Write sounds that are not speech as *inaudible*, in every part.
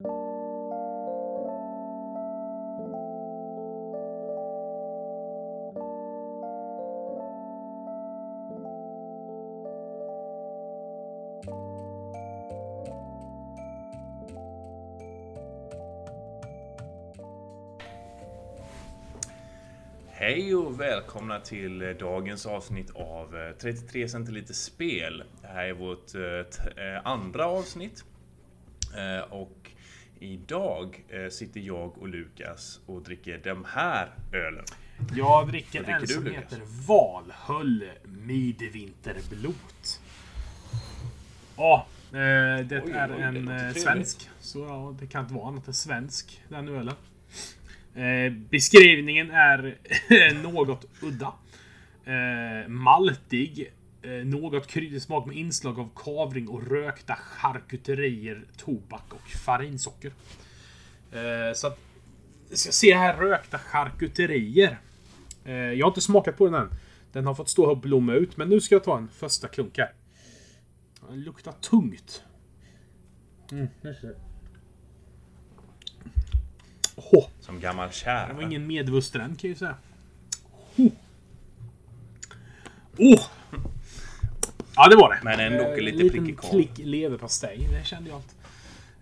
Hej och välkomna till eh, dagens avsnitt av eh, 33 centiliter spel. Det här är vårt eh, andra avsnitt. Och idag eh, sitter jag och Lukas och dricker de här ölen. Jag dricker dricker en du, som Lukas? heter Valhöll Midvinterblot. Ja, eh, det Oj, är oj, det en eh, svensk. Så ja, det kan inte vara annat än svensk, den ölen. Beskrivningen är *laughs* något udda. Maltig. Eh, något kryddig smak med inslag av kavring och rökta charkuterier, tobak och farinsocker. Eh, så att ska se här rökta charkuterier. Eh, jag har inte smakat på den än. Den har fått stå och blomma ut, men nu ska jag ta en första klunk här. Den luktar tungt. Mm, Åh, Som gammal det kär. var ingen medvusten kan jag ju säga. Oh. Oh. Ja, det var det. Men ändå Eh, lite prickig korv. klick leverpastej. Det kände jag allt.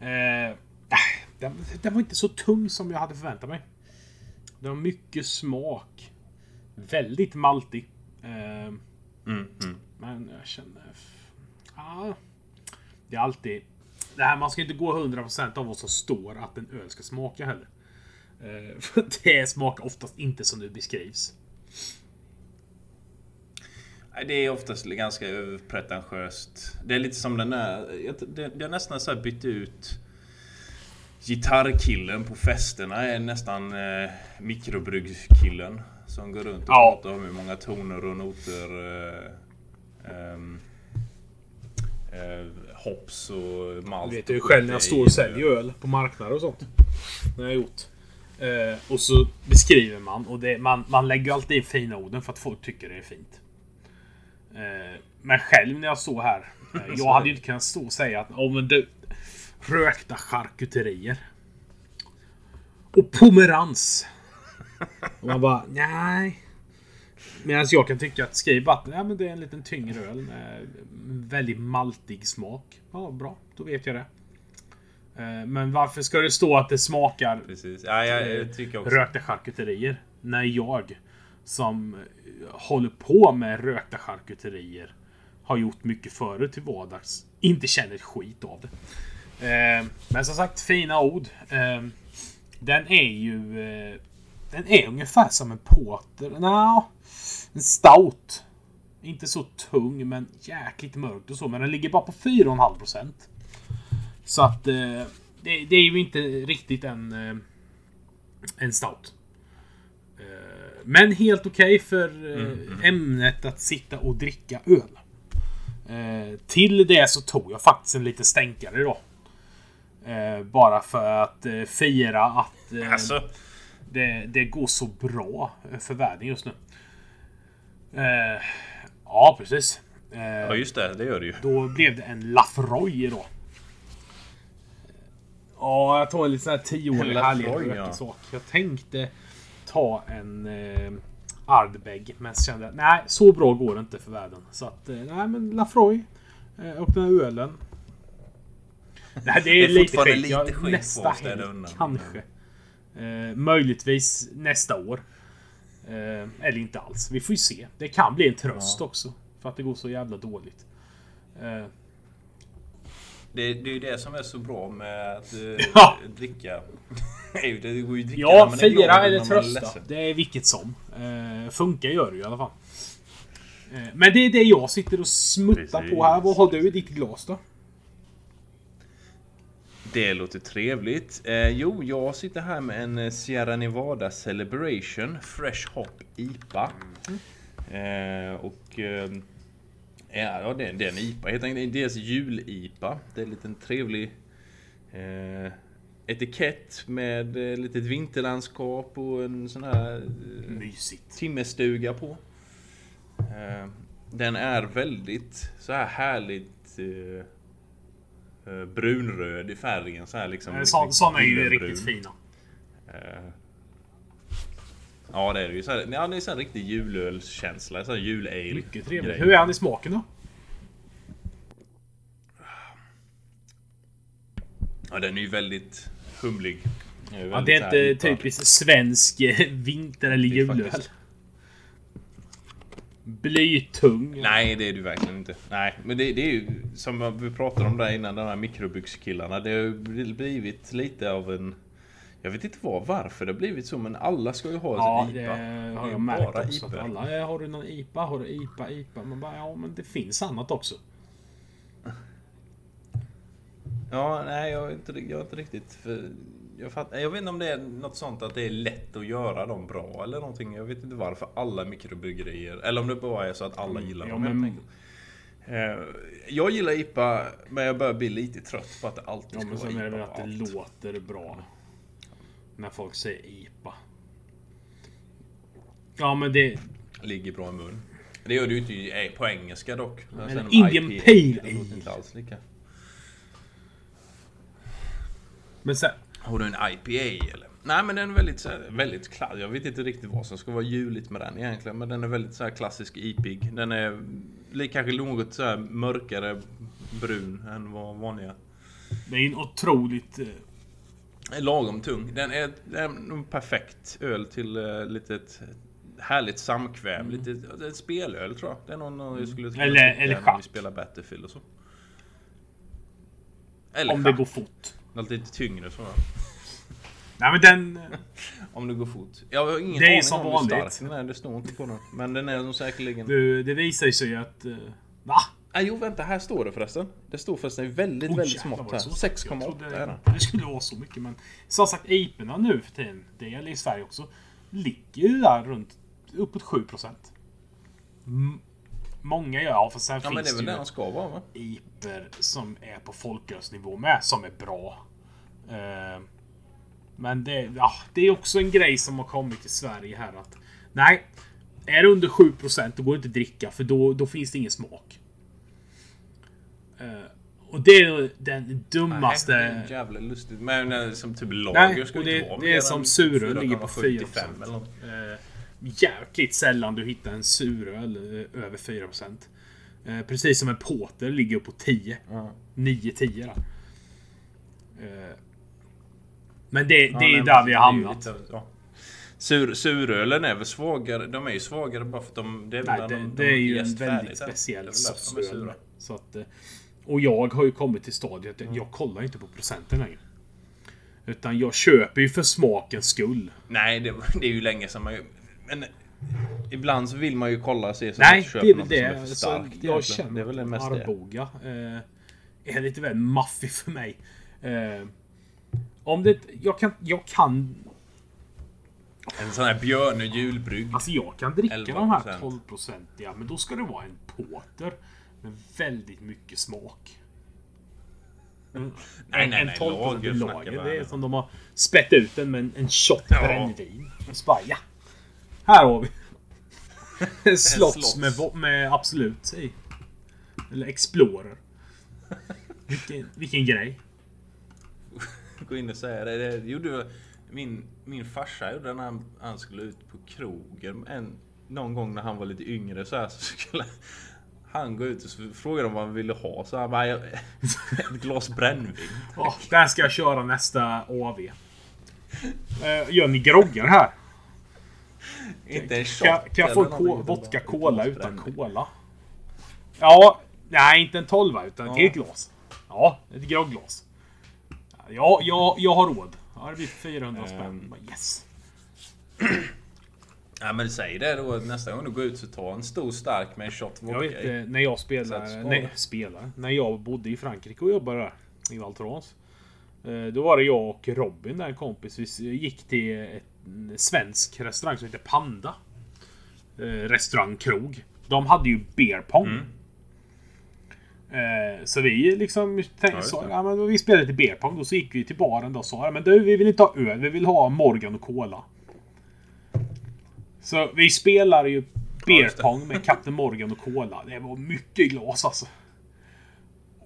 Eh, äh, den, den var inte så tung som jag hade förväntat mig. Den har mycket smak. Väldigt maltig. Eh, Mm, mm. men jag känner... Ja. Det är alltid... Det här, man ska inte gå 100% av vad som står att en öl ska smaka heller. Eh, *laughs* För det smakar oftast inte som det beskrivs. Det är oftast ganska pretentiöst. Det är lite som den där... jag- Det, är nästan så här bytt ut... Gitarrkillen på festerna är nästan eh, mikrobryggkillen. Som går runt och Ja. pratar om hur många toner och noter... Eh, ehm, eh, hops och malt. Du vet ju själv när jag står och säljer öl. på marknader och sånt. Det har jag gjort. Eh, och så beskriver man och det, man, man lägger alltid in fina orden för att folk tycker det är fint. Eh, men själv när jag står här. Eh, *laughs* jag hade ju inte kunnat stå och säga att oh, men du, rökta charkuterier. Och pomerans. *laughs* Och man bara nej. Medan jag kan tycka att skriv att ja, men det är en liten tyngre öl med väldigt maltig smak. Ja, bra. Då vet jag det. Eh, Men varför ska det stå att det smakar Precis. Ja, jag, jag rökta charkuterier? När jag som eh, håller på med rökta charkuterier har gjort mycket förut till vardags. Inte känner ett skit av det. Eh, Men som sagt, fina ord. Eh, Den är ju... eh, Den är ungefär som en porter. Nja, en stout. Inte så tung, men jäkligt mörkt och så. Men den ligger bara på 4,5%. Så att... eh, Det, det är ju inte riktigt en... eh, En stout. Men helt okej för eh, ämnet att sitta och dricka öl. Eh, Till det så tog jag faktiskt en lite stänkare idag. Eh, Bara för att eh, fira att eh, Alltså, det, det går så bra för världen just nu. Ja, precis. Ja just det, det gör det ju. Då blev det en Lafroy idag. Ja, jag tog en liten sån här tioårig härlig ja. sak. Jag tänkte ta en eh, Ardbeg, men så kände jag nej, så bra går det inte för världen. Så att, eh, nej men Lafroy. Och den här ölen. Nej, det är, Det är lite skit. lite Jag, skit nästa helg, kanske. Eh, möjligtvis nästa år. Eh, eller inte alls. Vi får ju se. Det kan bli en tröst också. För att det går så jävla dåligt. Eh, Det, det är ju det som är så bra med att eh, *laughs* Ja. dricka. *laughs* Det går ju att dricka när Ja, man är glad fira och eller när trösta. Det är vilket som. Eh, funkar gör det ju i alla fall. Eh, men det är det jag sitter och smuttar Precis. på här. Vad har du i ditt glas då? Det låter trevligt. Eh, jo, jag sitter här med en Sierra Nevada Celebration Fresh Hop IPA. Eh, och... Eh, ja, det, det är en IPA helt enkelt. Det är dels jul-IPA. Det är en liten trevlig eh, etikett med eh, litet vinterlandskap och en sån här eh, Mysigt. timmerstuga på. Eh, Den är väldigt så här härligt eh, eh, brunröd i färgen. Så här liksom. Eh, liksom så, såna är ju guldenbrun. riktigt fina. Ja det är det ju. Så här, ja, det är så här riktig julölskänsla. Så här julale. Mycket trevligt. grej. Hur är han i smaken då? Ja den är ju väldigt humlig. Den Ja, väldigt det är inte typiskt svensk eh, vinter eller Det är julöl. Blytung. Nej, det är du verkligen inte. Nej, men det, det är ju som vi pratade om där innan, de här mikrobyxkillarna. Det har ju blivit lite av en... Jag vet inte vad, varför det har blivit så, men alla ska ju ha Ja, sin det IPA. har är jag märkt bara också. Att IPA. alla, har du någon IPA? Har du IPA? IPA? Man bara, ja men det finns annat också. Ja, nej, jag är inte, jag är inte riktigt... För, jag, fatt, jag vet inte om det är något sånt att det är lätt att göra dem bra eller någonting. Jag vet inte varför alla mikrobryggerier... Eller om det bara är så att alla gillar Ja, dem men- helt enkelt. Eh, Jag gillar IPA, men jag börjar bli lite trött på att det alltid Ja, ska men vara sen är det IPA väl att det allt. låter bra. När folk säger IPA. Ja, men det... Ligger bra i mun. Det gör det ju inte i- på engelska dock. Sen om Indian IPA, Pale det låter Ale. inte alls lika. Men sen... Har du en IPA eller? Nej men den är väldigt, så här, väldigt klass. Jag vet inte riktigt vad som ska vara juligt med den egentligen. Men den är väldigt så här klassisk IPig. Den är kanske något så här mörkare brun än vad vanliga. Det är en otroligt... Lagom tung. Den är, den är en perfekt öl till uh, litet härligt samkväm. Lite, det är ett spelöl tror jag. Det är någon någon jag skulle Mm. Eller- eller när vi spelar Battlefield och så. Eller Om det chatt. går fort. Något lite tyngre så. *laughs* Nej men den... *laughs* Om det går fort. Jag har ingen Det är aning som om vanligt. hur stark den är. Det står inte på den. Men den är nog säkerligen... Du, det visar sig att... eh, Va? Ah, jo vänta, här står det förresten. Det står förresten väldigt, Oh, väldigt smått här. det så? Jag 6,8 trodde är den. Det skulle vara så mycket men... Som sagt, IPorna nu för tiden, det gäller i Sverige också, ligger ju där runt uppåt 7%. M- Många gör, ja för sen Ja men det finns är väl det det ju den ska vara va? IPer som är på folkölsnivå med, som är bra. Eh, men det, ja, det är också en grej som har kommit till Sverige här att... Nej, är det under 7% då går det inte att dricka för då, då finns det ingen smak. Eh, och det är den dummaste... Nej, det är jävla lustigt. Men som typ Nej, lager ska och det det- inte vara det är som suröl ligger på 4,75 eller något. Eh, jäkligt sällan du hittar en suröl eh, över 4%. Eh, precis som en porter ligger på 10. Ja. 9-10 där. Eh, men det, det Ja, är nej, där vi har hamnat. ja. Sur, surölen är väl svagare. De är ju svagare bara för att de... Det är, Nej, det, de, de det är ju en väldigt speciell sorts öl. Så att, och jag har ju kommit till stadiet att jag kollar inte på procenten längre. Utan jag köper ju för smakens skull. Nej, det, *laughs* det är ju länge sedan man... ju- Men ibland så vill man ju kolla och se så Nej, att man det är väl något det. är för starkt. jag egentligen. känner det är väl det mest. Arboga eh, är lite väl maffig för mig. Eh, om det... Jag kan... Jag kan... En sån här Björne julbrygg. Alltså jag kan dricka 11%. de här 12-procentiga, men då ska det vara en porter med väldigt mycket smak. En, Nej, nej, en nej, 12 lager lager. Det är som de har spett ut den med en, en shot Ja. brännvin. Och så bara, ja. Här har vi. *laughs* Slots. med, med Absolut i. Eller Explorer. *laughs* Vilken, vilken grej. Gå in och säga det. det gjorde min, min farsa gjorde när han, han skulle ut på krogen. En, någon gång när han var lite yngre så här så skulle han gå ut och frågade de vad han ville ha. Så han bara, "Jag- *laughs* ett glas brännvin. Oh, där ska jag köra nästa AV. Eh, gör ni groggar här? Inte en shot. Kan, kan jag få ko- vodka cola utan cola? Ja, nej inte en 12 utan ett Ja. helt glas. Ja, ett grogglas. Ja, jag, jag har råd. Ja, det blir 400 spänn. Ehm. Yes. Ja men säg det då nästa gång du går ut så ta en stor stark med en shot Jag vodka vet i. när jag skala. nej, spelar, när jag bodde i Frankrike och jobbade där, i Val. Eh, Då var det jag och Robin, där en kompis, vi gick till ett- en svensk restaurang som heter Panda. Eh, Restaurang, krog. De hade ju beer pong. Mm. Eh, Så vi liksom tänkte just så, ja, men vi spelade lite beer pong. Då så gick vi till baren då och sa, ja, men du, vi vill inte ha öl, vi vill ha Morgan och Cola. Så vi spelar ju beer pong med Kapten Morgan och Cola. Det var mycket glas alltså.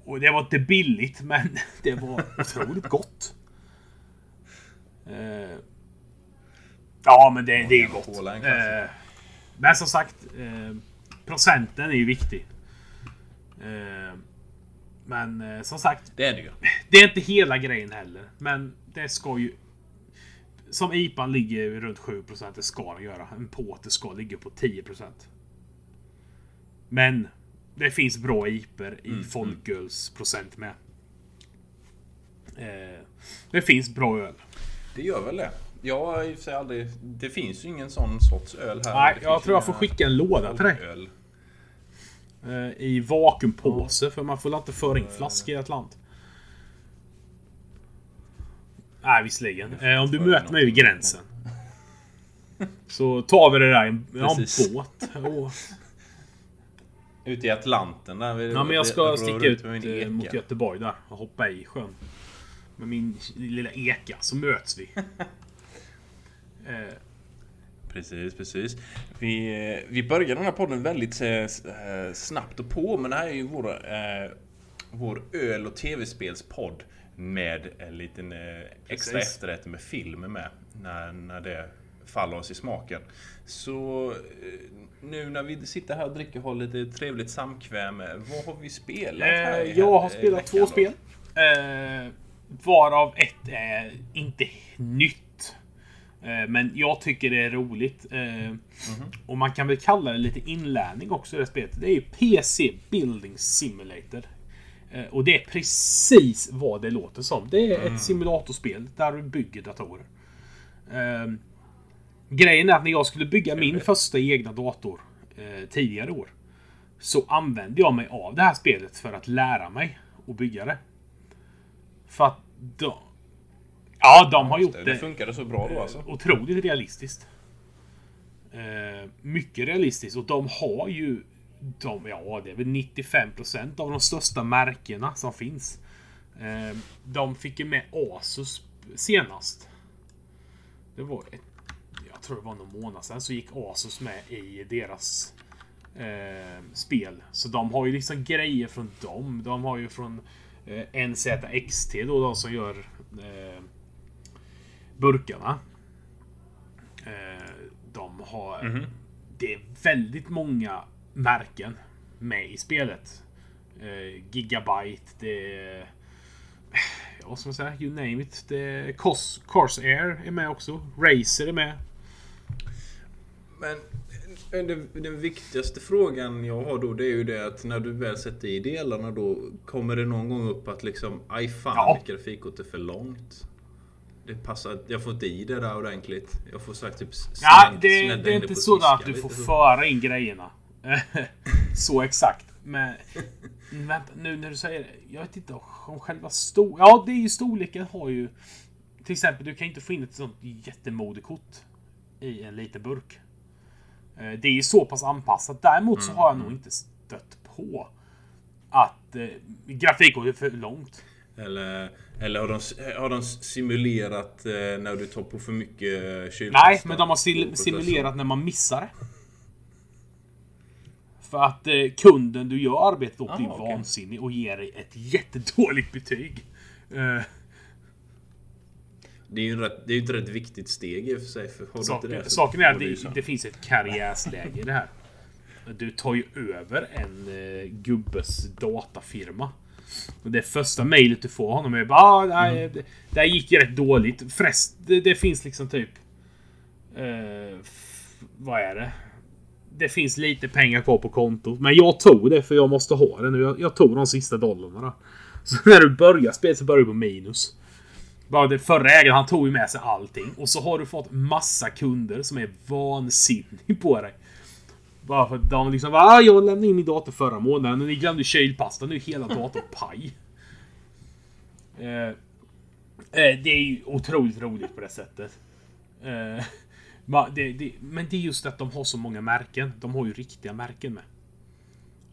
Och det var inte billigt, men *laughs* det var otroligt gott. Eh, ja, men det, det är gott. Eh, men som sagt, eh, procenten är ju viktig. Men som sagt, Det är det ju. det är inte hela grejen heller. Men det ska ju... Som IPAn ligger runt 7%, det ska den göra. En porter ska ligga på 10%. Men det finns bra IPor i folkölsprocent med. Eh, det finns bra öl. Det gör väl det. Jag har i och för sig aldrig... Det finns ju ingen sån sorts öl här. Nej, jag tror jag får skicka en låda till dig. folköl. Eh, I vakuumpåse, för man får inte föra in flaskor i ett land. Nej, visserligen. Eh, om du möter mig vid gränsen. Så tar vi det där i en, ja, en båt. Och, Ute i Atlanten där. vi- ja, men jag ska sticka ut med min eh, eka. mot Göteborg där och hoppa i sjön. Med min lilla eka, så möts vi. *laughs* Eh, Precis, precis. Vi, eh, vi börjar den här podden väldigt eh, snabbt och på, men det här är ju vår, eh, vår öl och tv-spelspodd med en liten eh, extra Precis. efterrätt med film med. När, när det faller oss i smaken. Så eh, nu när vi sitter här och dricker och har lite trevligt samkväm, eh, vad har vi spelat här Eh, jag har spelat två spel. Eh, varav ett är inte nytt. Eh, men jag tycker det är roligt. Eh, Mhm. Och man kan väl kalla det lite inlärning också det spelet. Det är ju PC Building Simulator. Eh, och det är precis vad det låter som. Det är Mm. ett simulatorspel där du bygger datorer. Eh, grejen är att när jag skulle bygga min första egna dator eh, tidigare år så använde jag mig av det här spelet för att lära mig att bygga det. För att de... Ja, de har gjort Det, det, funkade så bra då alltså. otroligt realistiskt. Eh, mycket realistiskt och de har ju... De, ja, det är väl 95% av de största märkena som finns. Eh, de fick ju med Asus senast. Det var ett, Jag tror det var någon månad sedan så gick Asus med i deras eh, spel. Så de har ju liksom grejer från dem. De har ju från eh, NZXT då, de som gör eh, burkarna. Eh, de har... Det är väldigt många märken med i spelet. Eh, Gigabyte, det är... Ja, vad ska man säga? You name it. Det är Cos Corsair är med också. Razer är med. Men eh, den, den viktigaste frågan jag har då det är ju det att när du väl sätter i delarna då kommer det någon gång upp att liksom aj fan Ja. mitt grafikkort är för långt. Det passar, jag får inte i det där ordentligt. Jag får sagt typ Ja, snädd- det, snädda det är in inte så att du får lite föra in grejerna. *laughs* så exakt. Men vänta, nu när du säger det. Jag vet inte om själva stor... Ja, det är ju storleken har ju... Till exempel, du kan inte få in ett sånt jättemodekort i en liten burk. Eh, Det är ju så pass anpassat. Däremot så har jag nog inte stött på att eh, grafikkortet är för långt. Eller, eller har, de, har de simulerat eh, när du tar på för mycket kylpasta? Nej, men de har sil- simulerat när man missar det. För att eh, kunden du gör arbetet åt blir Ah, okej. vansinnig och ger dig ett jättedåligt betyg. Eh, Det är ju rätt, det är ett rätt viktigt steg i och för sig. För saken, det, så saken är att det, det finns ett karriärsläge i det här. Du tar ju över en eh, gubbes datafirma. Och det första mejlet du får honom är bara ah, nej, Mm. det, det här gick ju rätt dåligt. Förrest, det, det finns liksom typ... Eh, f- vad är det? Det finns lite pengar kvar på kontot. Men jag tog det för jag måste ha det nu. Jag, jag tog de sista dollarna. *laughs* Så när du börjar spelet så börjar du på minus. Bara det förra ägaren, han tog ju med sig allting. Och så har du fått massa kunder som är vansinnig på dig. Bara för att de liksom bara, ah, jag lämnade in min dator förra månaden och ni glömde kylpasta. Nu är hela datorn paj. *laughs* Eh, eh, det är ju otroligt roligt på det sättet. Eh, det, det, men det är just att de har så många märken. De har ju riktiga märken med.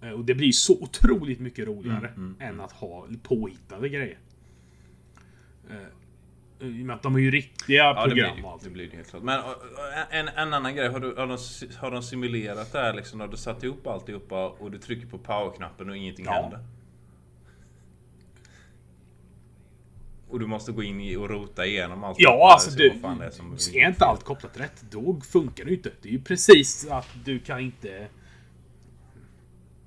Eh, och det blir så otroligt mycket roligare än att ha påhittade grejer. Eh, I och med att de har ju riktiga Ja, det blir, program och det, blir helt klart. Men en, en annan grej. Har, du, har, de, har de simulerat det här liksom? När du satt ihop alltihopa och du trycker på powerknappen och ingenting Ja. händer? Och du måste gå in och rota igenom allt. Ja, alltså du... det är som Är inte allt kopplat rätt, då funkar det ju inte. Det är ju precis att du kan inte...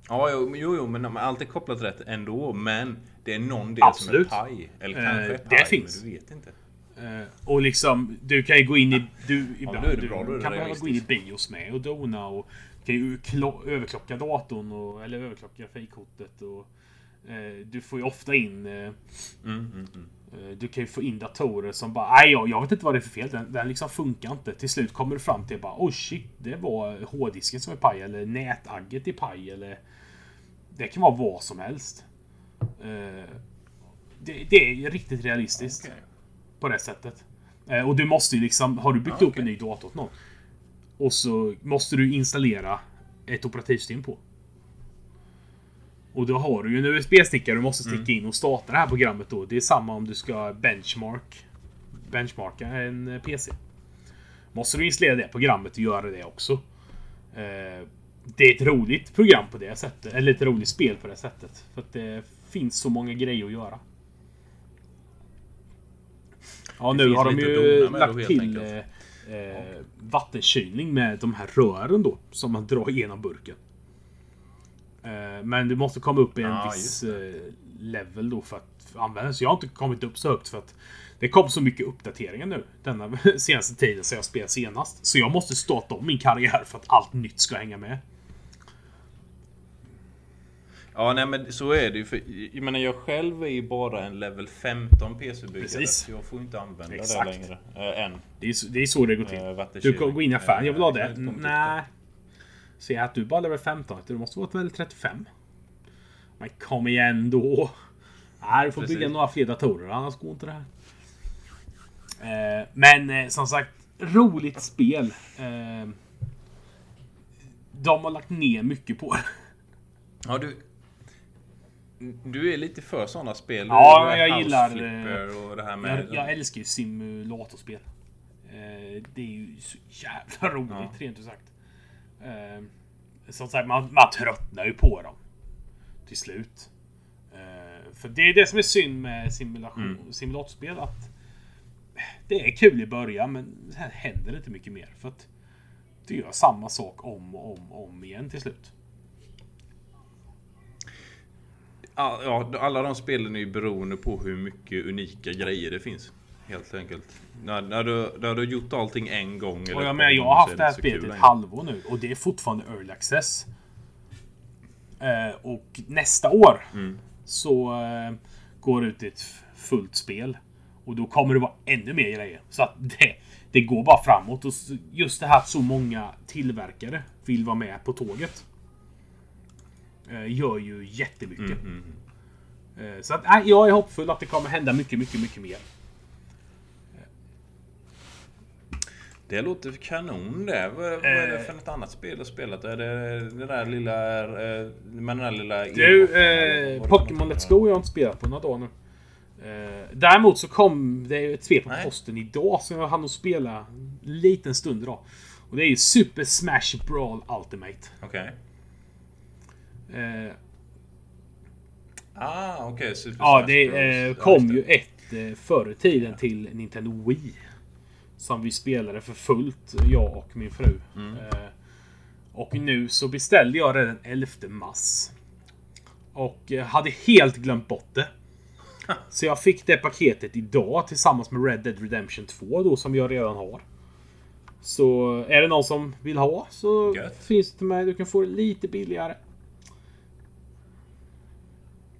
Ja, jo, jo, jo, men allt är kopplat rätt ändå. Men det är någon del Absolut. som är paj. Eller Eh, kanske det paj, finns. men du vet inte. Eh, och liksom, du kan ju gå in i... Du, ibland, det du bra, det kan behöva gå in i bios med och dona och kan ju klo- överklocka datorn och, eller överklocka fejkkortet och eh, du får ju ofta in eh, Mm, mm, mm. Eh, Du kan ju få in datorer som bara Nej, jag, jag vet inte vad det är för fel. Den, den liksom funkar inte. Till slut kommer du fram till bara Oh shit, det var hårddisken som är paj eller nätagget i paj eller Det kan vara vad som helst. Eh, Det, det är riktigt realistiskt. Okej. På det sättet. Eh, Och du måste ju liksom, har du byggt Ja, upp en ny dator åt någon. Och så måste du installera ett operativsystem på. Och då har du ju en USB-sticka du måste sticka in och starta det här programmet då. Det är samma om du ska benchmark benchmarka en eh, PC. Måste du installera det programmet och göra det också. Eh, Det är ett roligt program på det sättet. Eller ett roligt spel på det sättet. För att det finns så många grejer att göra. Ja, Det nu har de ju då, lagt till eh, eh, vattenkylning med de här rören då. Som man drar igenom burken. Eh, men du måste komma upp i en Ja, viss eh, level då för att använda. Så jag har inte kommit upp så högt för att det kom så mycket uppdateringar nu denna *laughs* senaste tiden så jag spelade senast. Så jag måste starta om min karriär för att allt nytt ska hänga med. Ja, nej men så är det ju. För, jag menar, jag själv är ju bara en level 15 PC-byggare. Precis. Så jag får inte använda Exakt. det längre. Äh, än. Det är, så- det är så det går till. Eh, Du gå in i affären. Jag vill ha det. inte Nej. Se att du bara level 15. Du måste vara level 35. Men kom igen då. Nej, du får Precis. bygga några fler datorer. Annars går inte det här. Eh, men eh, som sagt, roligt spel. Eh, de har lagt ner mycket på det. Ja, du... Du är lite för sådana spel. Ja, är jag gillar, och det här med... Jag, jag älskar ju simulatorspel. Det är ju så jävla roligt, Ja. rent ut sagt. Eh, som sagt, man, man tröttnar ju på dem. Till slut. Eh, för det är det som är synd med simulation, Mm. simulatorspel. Att det är kul i början, men sen händer det inte mycket mer. För att du gör samma sak om och om och om igen till slut. Ja, ja, alla de spelen är ju beroende på hur mycket unika grejer det finns. Helt enkelt. När, när, du, när du har gjort allting en gång eller Och jag par jag har haft det här spelet ett halvår nu och det är fortfarande early access. Eh, och nästa år Mm. så eh, går det ut ett fullt spel. Och då kommer det vara ännu mer grejer. Så att det, det går bara framåt. Och just det här att så många tillverkare vill vara med på tåget. Eh, gör ju jättemycket. Mm, mm. Eh, så att, nej, jag är hoppfull att det kommer hända mycket, mycket, mycket mer. Det låter kanon det. Vad, vad är det Eh. för något annat spel du har spelat? Är det det där lilla... eh, Med den där lilla... Du, eh, Pokémon Let's? Go har jag inte spelat på några dagar nu. Eh, däremot så kom det ett spel på Nej. posten idag som jag hann att spela en liten stund idag. Och det är ju Super Smash Brawl Ultimate. Okej. Eh, Ah, okej. Super ja, Smash det eh, Ja, kom ju ett eh, förr i tiden till Nintendo Wii. Som vi spelade för fullt, jag och min fru. Mm. Eh, och nu så beställde jag det den 11 mars. Och eh, hade helt glömt bort det. *laughs* Så jag fick det paketet idag tillsammans med Red Dead Redemption 2 då som jag redan har. Så är det någon som vill ha så Gött. finns det till mig. Du kan få det lite billigare.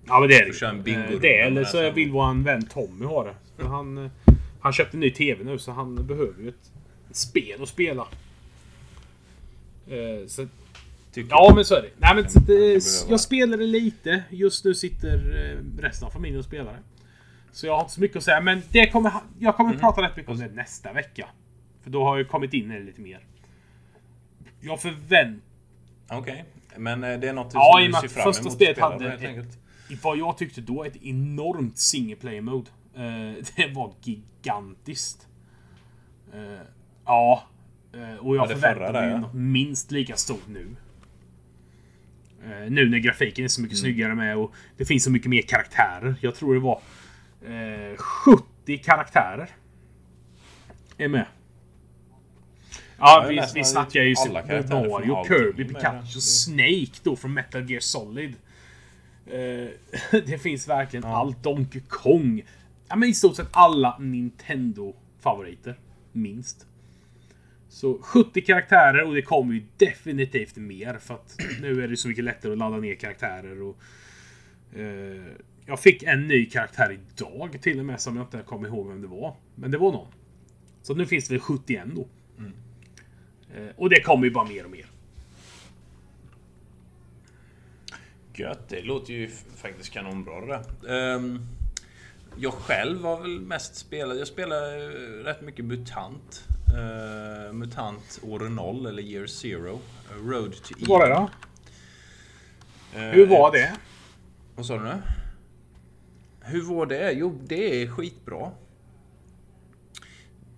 Ja men det är det. Eh, Det eller så vill vår vän Tommy ha det. För han, eh, han köpte en ny TV nu så han behöver ju ett, ett spel att spela. Eh, Så Tycker Ja, men så är det. Nej, men att, eh, behöva. jag spelade lite. Just nu sitter eh, resten av familjen och spelar. Så jag har inte så mycket att säga. Men det kommer, jag kommer Mm. prata rätt mycket om det nästa vecka. För då har jag kommit in i det lite mer. Jag förväntar Okej. Men eh, det är något Ja, som i och du med ser att fram första emot spelet hade ett- vad jag tyckte då ett enormt single play mode. Eh, *laughs* det var gigantiskt. Eh, ja. Eh, och jag Ja, förväntar mig ja. något minst lika stort nu. Nu när grafiken är så mycket Mm. snyggare med och det finns så mycket mer karaktärer. Jag tror det var Eh, 70 karaktärer. Är med. Ja, vi, vi snackar ju Super Mario, Kirby. Pikachu, Det- Snake då från Metal Gear Solid. Eh, *laughs* det finns verkligen allt. Donkey Kong. Ja, men i stort sett alla Nintendo-favoriter. Minst. Så 70 karaktärer och det kommer ju definitivt mer för att nu är det så mycket lättare att ladda ner karaktärer och... Eh, jag fick en ny karaktär idag till och med som jag inte kommer ihåg vem det var. Men det var någon. Så nu finns det väl 71 då. Eh, och det kommer ju bara mer och mer. Gött, det låter ju faktiskt kanonbra det där. Ehm, jag själv har väl mest spelat, jag spelar eh, rätt mycket MUTANT. Uh, MUTANT år 0 eller Year Zero. eh, Road to Hur var det då? Eh, Hur var det? Vad sa du nu? Hur var det? Jo, det är skitbra.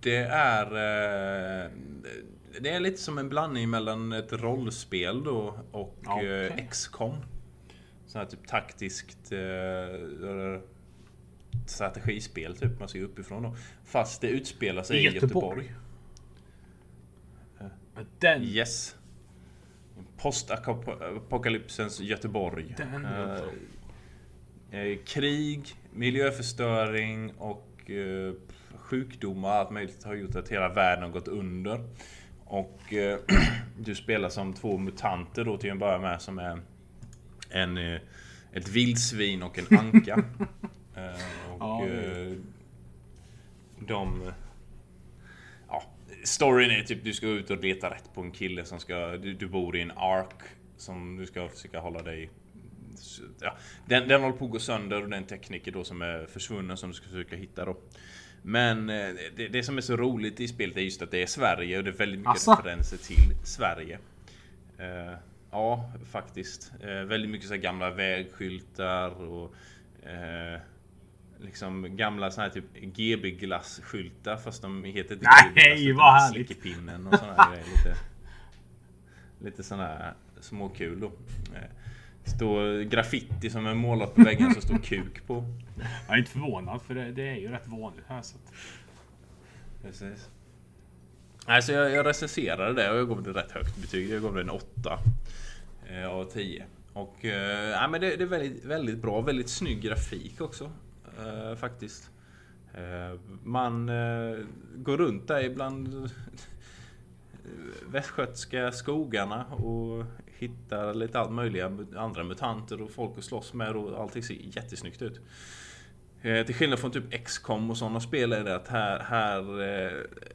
Det är... Eh, det är lite som en blandning mellan ett rollspel då och eh, XCOM. Sån här typ taktiskt eh, strategispel typ man ser uppifrån då. Fast det utspelar sig I i Göteborg. Göteborg. Den... Yes. Postapokalypsens Göteborg. Den Eh, eh, krig, miljöförstöring och eh, sjukdomar och allt möjligt har gjort att hela världen har gått under. Och eh, *clears throat* du spelar som två mutanter då till en början med som är en, eh, ett vildsvin och en anka. *laughs* Eh, och Ja, eh, de... Ja, storyn är typ du ska ut och leta rätt på en kille som ska... Du, du bor i en ark som du ska försöka hålla dig... Ja, den, den håller på att gå sönder och den tekniker då som är försvunnen som du ska försöka hitta då. Men eh, det, det som är så roligt i spelet är just att det är Sverige och det är väldigt mycket Asså? referenser till Sverige. Eh, ja, faktiskt. Eh, väldigt mycket så här gamla vägskyltar och eh, liksom gamla såna här typ GB glasskyltar fast de heter inte Nej, utan vad härligt. Och såna här *laughs* grejer. Lite, lite såna här småkul då. Eh, Står graffiti som är målat på väggen som står kuk på. Jag är inte förvånad för det, det är ju rätt vanligt här. Så att... Precis. Alltså jag, jag recenserade det och jag gav det rätt högt betyg. Jag gav det en 8 eh, av 10. Och eh, ja, men det, det är väldigt, väldigt bra. Väldigt snygg grafik också. Eh, faktiskt. Eh, man eh, går runt där ibland västgötska skogarna och hittar lite allt möjliga andra mutanter och folk att slåss med och allting ser jättesnyggt ut. Eh, till skillnad från typ XCOM och sådana spel är det att här, här eh,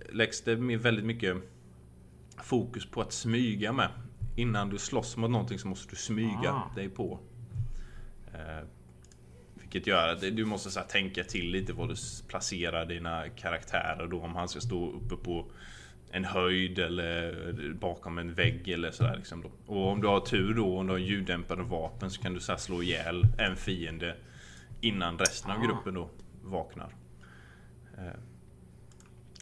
läggs det med väldigt mycket fokus på att smyga med. Innan du slåss mot någonting så måste du smyga Ah. dig på. Eh, vilket gör att du måste så här, tänka till lite vad du placerar dina karaktärer då. Om han ska stå uppe på en höjd eller bakom en vägg eller sådär liksom då. Och om du har tur då, om du har ljuddämpande vapen så kan du så slå ihjäl en fiende innan resten av gruppen då vaknar. Eh,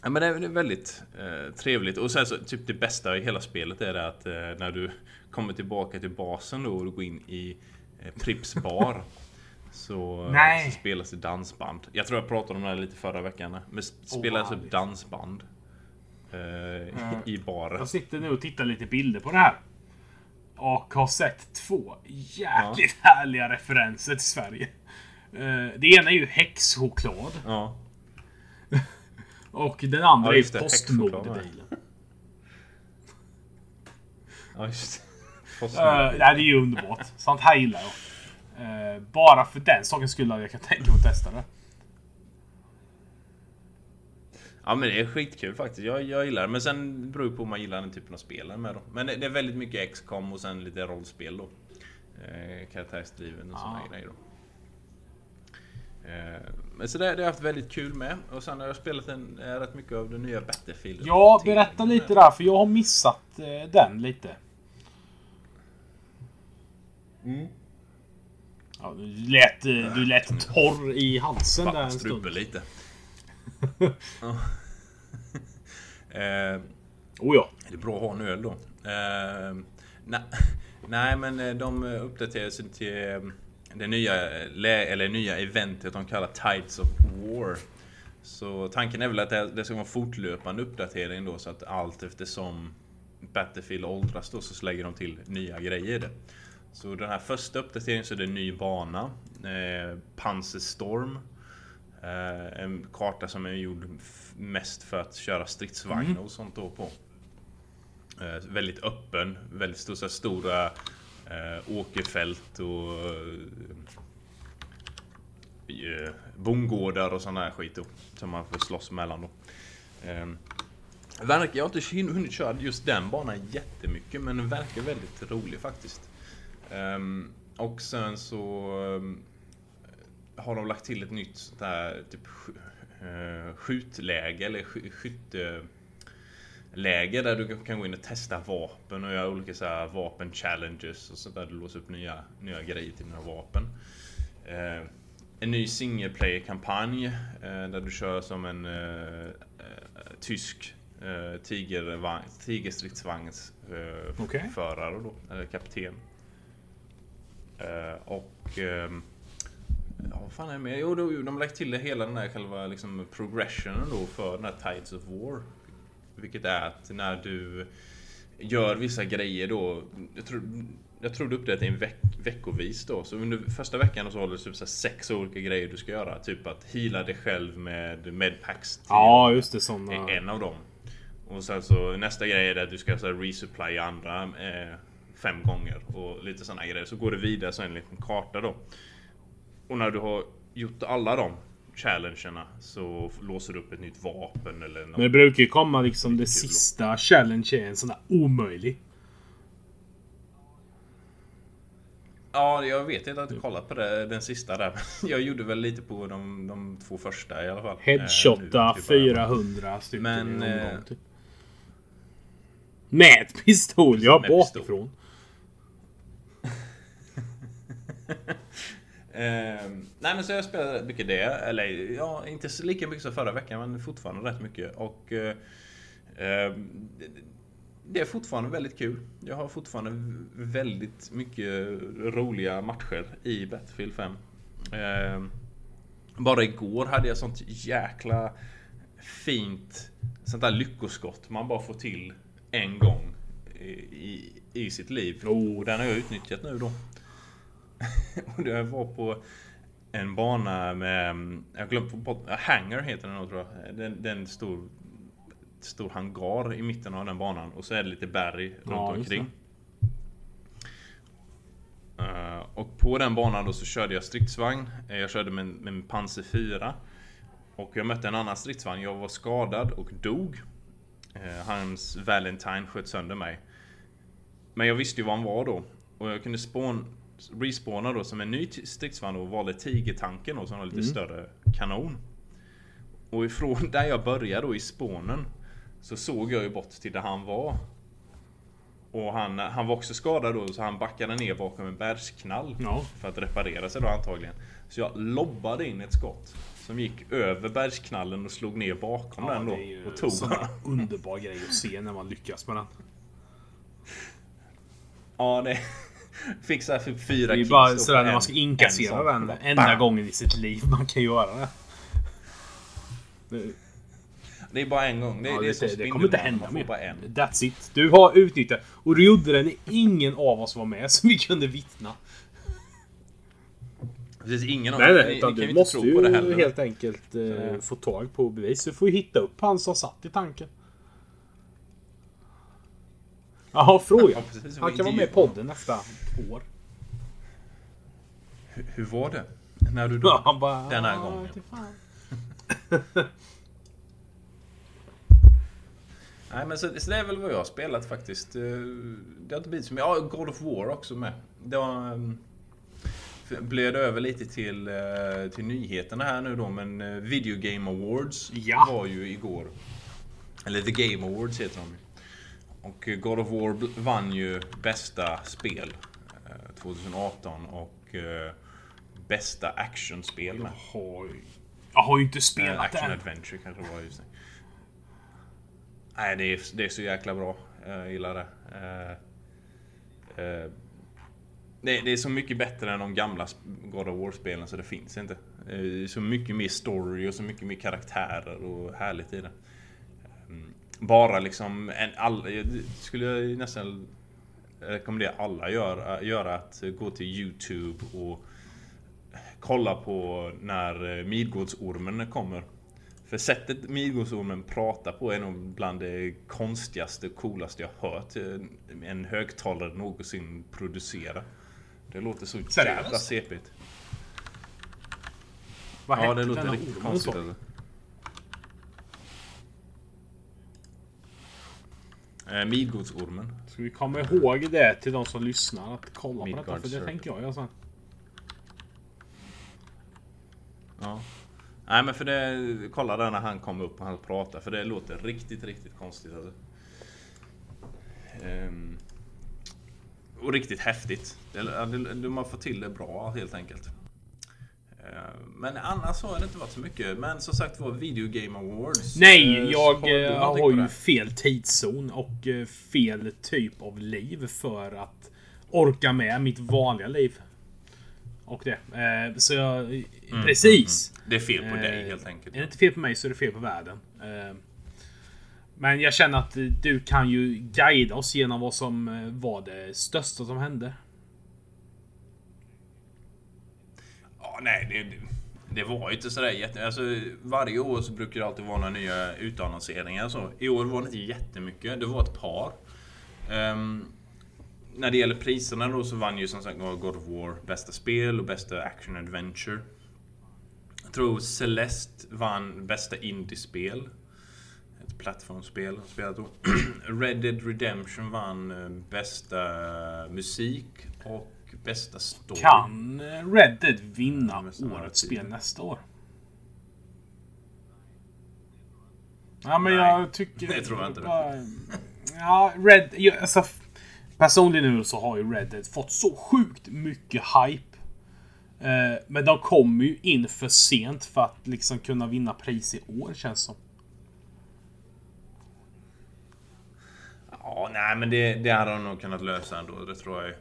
Ja men det är det är väldigt eh, trevligt och sen så typ det bästa i hela spelet är det att eh, när du kommer tillbaka till basen då och du går in i eh, Prips bar så, Nej. så spelas det dansband. Jag tror jag pratade om det här lite förra veckan. Men sp- spelas upp härligt. dansband. Eh, I baren. Jag sitter nu och tittar lite bilder på det här. Och har sett två jäkligt härliga referenser till Sverige. Eh, Det ena är ju häxchoklad. Ja. *laughs* Och den andra Ja, är just ju det, häxchoklad, postmodebilen. ja just Uh, nej, det är ju underbart. Sånt här gillar jag. Eh, bara för den sakens skull hade jag kan tänka mig att testa det. Ja men det är skitkul faktiskt. Jag, jag gillar det. Men sen beror det på om man gillar den typen av spelen med då. Men det, det är väldigt mycket XCOM och sen lite rollspel då. Eh, karaktärsdriven och sådana grejer då. Eh, men så det, det har jag haft väldigt kul med. Och sen har jag spelat en, eh, rätt mycket av den nya Battlefield. Ja, berätta lite där för jag har missat eh, den lite. Ja, du lät, eh, du lät torr i halsen där en stund. lite. *laughs* *laughs* Eh, Oh ja. Är det bra att ha en öl då? Eh, nej, *laughs* nej, men eh, de uppdaterar sig till eh, det nya, eller nya eventet de kallar Tides of War. Så tanken är väl att det, ska vara fortlöpande uppdatering då så att allt eftersom Battlefield åldras då så lägger de till nya grejer i det. Så den här första uppdateringen så är det en ny bana. Eh, Panzerstorm. Eh, en karta som är gjord mest för att köra stridsvagnar och sånt då på. Eh, väldigt öppen, väldigt stor, här stora eh, åkerfält och eh, bondgårdar och sån här skit då, som man får slåss mellan då. Eh, verkar, jag har inte hunnit köra just den banan jättemycket men den verkar väldigt rolig faktiskt. Ehm, och sen så ehm, har de lagt till ett nytt sånt där typ eh, skjutläge eller sk- skytteläge där du kan gå in och testa vapen och göra olika så här vapen challenges och sånt där. Du låser upp nya, nya grejer till dina vapen. Eh, en ny single player kampanj eh, där du kör som en eh, tysk eh, tigervagn, tigerstridsvagns eh, Okej. förare då, eller kapten. Eh, och ehm, Ja, vad fan är det med? Jo, de har lagt till det hela den här själva liksom, progressionen då för den här Tides of War. Vilket är att när du gör vissa grejer då. Jag tror, jag tror du uppdaterar en veck, veckovis då. Så under första veckan så har du typ så sex olika grejer du ska göra. Typ att heala dig själv med medpacks. Ja, just det. Såna. är en av dem. Och sen så nästa grej är att du ska så här, resupply andra eh, fem gånger och lite sådana grejer. Så går det vidare så en liten karta då. Och när du har gjort alla de challengerna så låser du upp ett nytt vapen eller något. Men det brukar ju komma liksom det sista challenge är en sån där omöjlig. Ja, jag vet inte, jag har inte kollat på det, den sista där. *laughs* Jag gjorde väl lite på de, de två första i alla fall. Eh, Headshotta till början. 400 stycken Men, i eh, omgång typ. Med pistol, ja bakifrån. *laughs* Ehm, nej men så jag spelar mycket det. Eller ja, inte lika mycket som förra veckan men fortfarande rätt mycket. Och eh, ehm, det- är fortfarande väldigt kul. Jag har fortfarande väldigt mycket roliga matcher i Battlefield 5. Ehm, bara igår hade jag sånt jäkla fint sånt där lyckoskott man bara får till en gång i, i, sitt liv. Och den har jag utnyttjat nu då. *laughs* och det var på en bana med, jag har glömt bort, Hangar heter den nog tror jag. Den, den stor, stor hangar i mitten av den banan och så är det lite berg runt Ja, just omkring. Eh, och på den banan då så körde jag stridsvagn. Eh, Jag körde med, med en Panzer 4. Och jag mötte en annan stridsvagn. Jag var skadad och dog. Eh, Hans Valentine sköt sönder mig. Men jag visste ju var han var då. Och jag kunde spawn, respawna då som en ny stridsvagn och valde Tigertanken då som var lite större kanon. Och ifrån *laughs* där jag började då i spawnen så såg jag ju bort till där han var. Och han, han var också skadad då så han backade ner bakom en bergsknall. Ja. För att reparera sig då antagligen. Så jag lobbade in ett skott. Som gick över bergsknallen och slog ner bakom Ja, den då. Och tog honom. underbar grej att se när man lyckas med den. Ja, det... Såhär för fyra Det är bara sådär när man ska en inkassera den Bara enda gången i sitt liv man kan göra det. Det, är bara en gång. Det, ja, det är det, som det, kommer inte hända mer. bara en. That's it. Du har utnyttjat. Och du gjorde det när ingen av oss var med, så vi kunde vittna. Precis, ingen av Nej, ni- nej, utan kan du måste ju helt enkelt eh, få tag på bevis. Du får ju hitta upp han som satt i tanken. Jaha, fråga. Ja. Han kan vara med i podden nästa år. Hur, hur var det? När du dog? Ja, *laughs* han bara... Den här "Ah, gången." fan." *laughs* Nej men så, så det är väl vad jag har spelat faktiskt. Eh, Det har inte blivit så mycket. Ja, God of War också med. Det var, um, blöd över lite till, eh, till nyheterna här nu då men eh, Video Game Awards Ja. var ju igår. Eller The Game Awards heter de ju. Och eh, God of War vann ju bästa spel eh, 2018 och eh, bästa actionspel med. Har- Jag har ju inte Eh, spelat Action än. Adventure kanske det var just det. Nej, det är, det är så jäkla bra. Jag gillar det. Eh, eh, det, det är så mycket bättre än de gamla God of War-spelen så det finns inte. Det är så mycket mer story och så mycket mer karaktärer och härligt i det. Bara liksom, en, all, skulle jag nästan rekommendera alla göra, göra att gå till Youtube och kolla på när Midgårdsormen kommer. För sättet Midgårdsormen pratar på är nog bland det konstigaste och coolaste jag hört en högtalare någonsin producera. Det låter så jävla sepigt. Vad Ja, det låter riktigt konstigt. så? Alltså. Eh, Midgårdsormen. Ska vi komma ihåg det till de som lyssnar? Att kolla på detta. För det tänker jag göra sen. Ja. Nej men för det, kolla där när han kom upp och han pratade för det låter riktigt, riktigt konstigt alltså. Ehm, och riktigt häftigt. Det, det, de har fått till det bra helt enkelt. Ehm, Men annars har det inte varit så mycket. Men som sagt var Video Game Awards. Nej, Eh, jag har eh, har ju fel tidszon och eh, fel typ av liv för att orka med mitt vanliga liv. Och det. Eh, Så jag... Precis! Det är fel på Eh, dig helt enkelt. Är det inte fel på mig så är det fel på världen. Eh, Men jag känner att eh, du kan ju guida oss genom vad som eh, var det största som hände. Ja, nej, det, det, var ju inte sådär jätte... Alltså, varje år så brukar det alltid vara några nya utannonseringar. Så. I år var det inte jättemycket. Det var ett par. Um, när det gäller priserna då så vann ju som sagt God of War bästa spel och bästa action adventure. Jag tror Celeste vann bästa indiespel. Ett plattformsspel har spelat då. *clears throat* Red Dead Redemption vann eh, bästa musik och bästa story. Kan eh, Red Dead vinna årets spel nästa år? Ja, men jag tycker... *laughs* det tror jag inte. Bara- Ja, Red... ja, Alltså, personligen nu så har ju Red Dead fått så sjukt mycket hype. Eh, men de kommer ju in för sent för att liksom kunna vinna pris i år känns som. Ja, nej men det, det hade de nog kunnat lösa ändå. Det tror jag ju.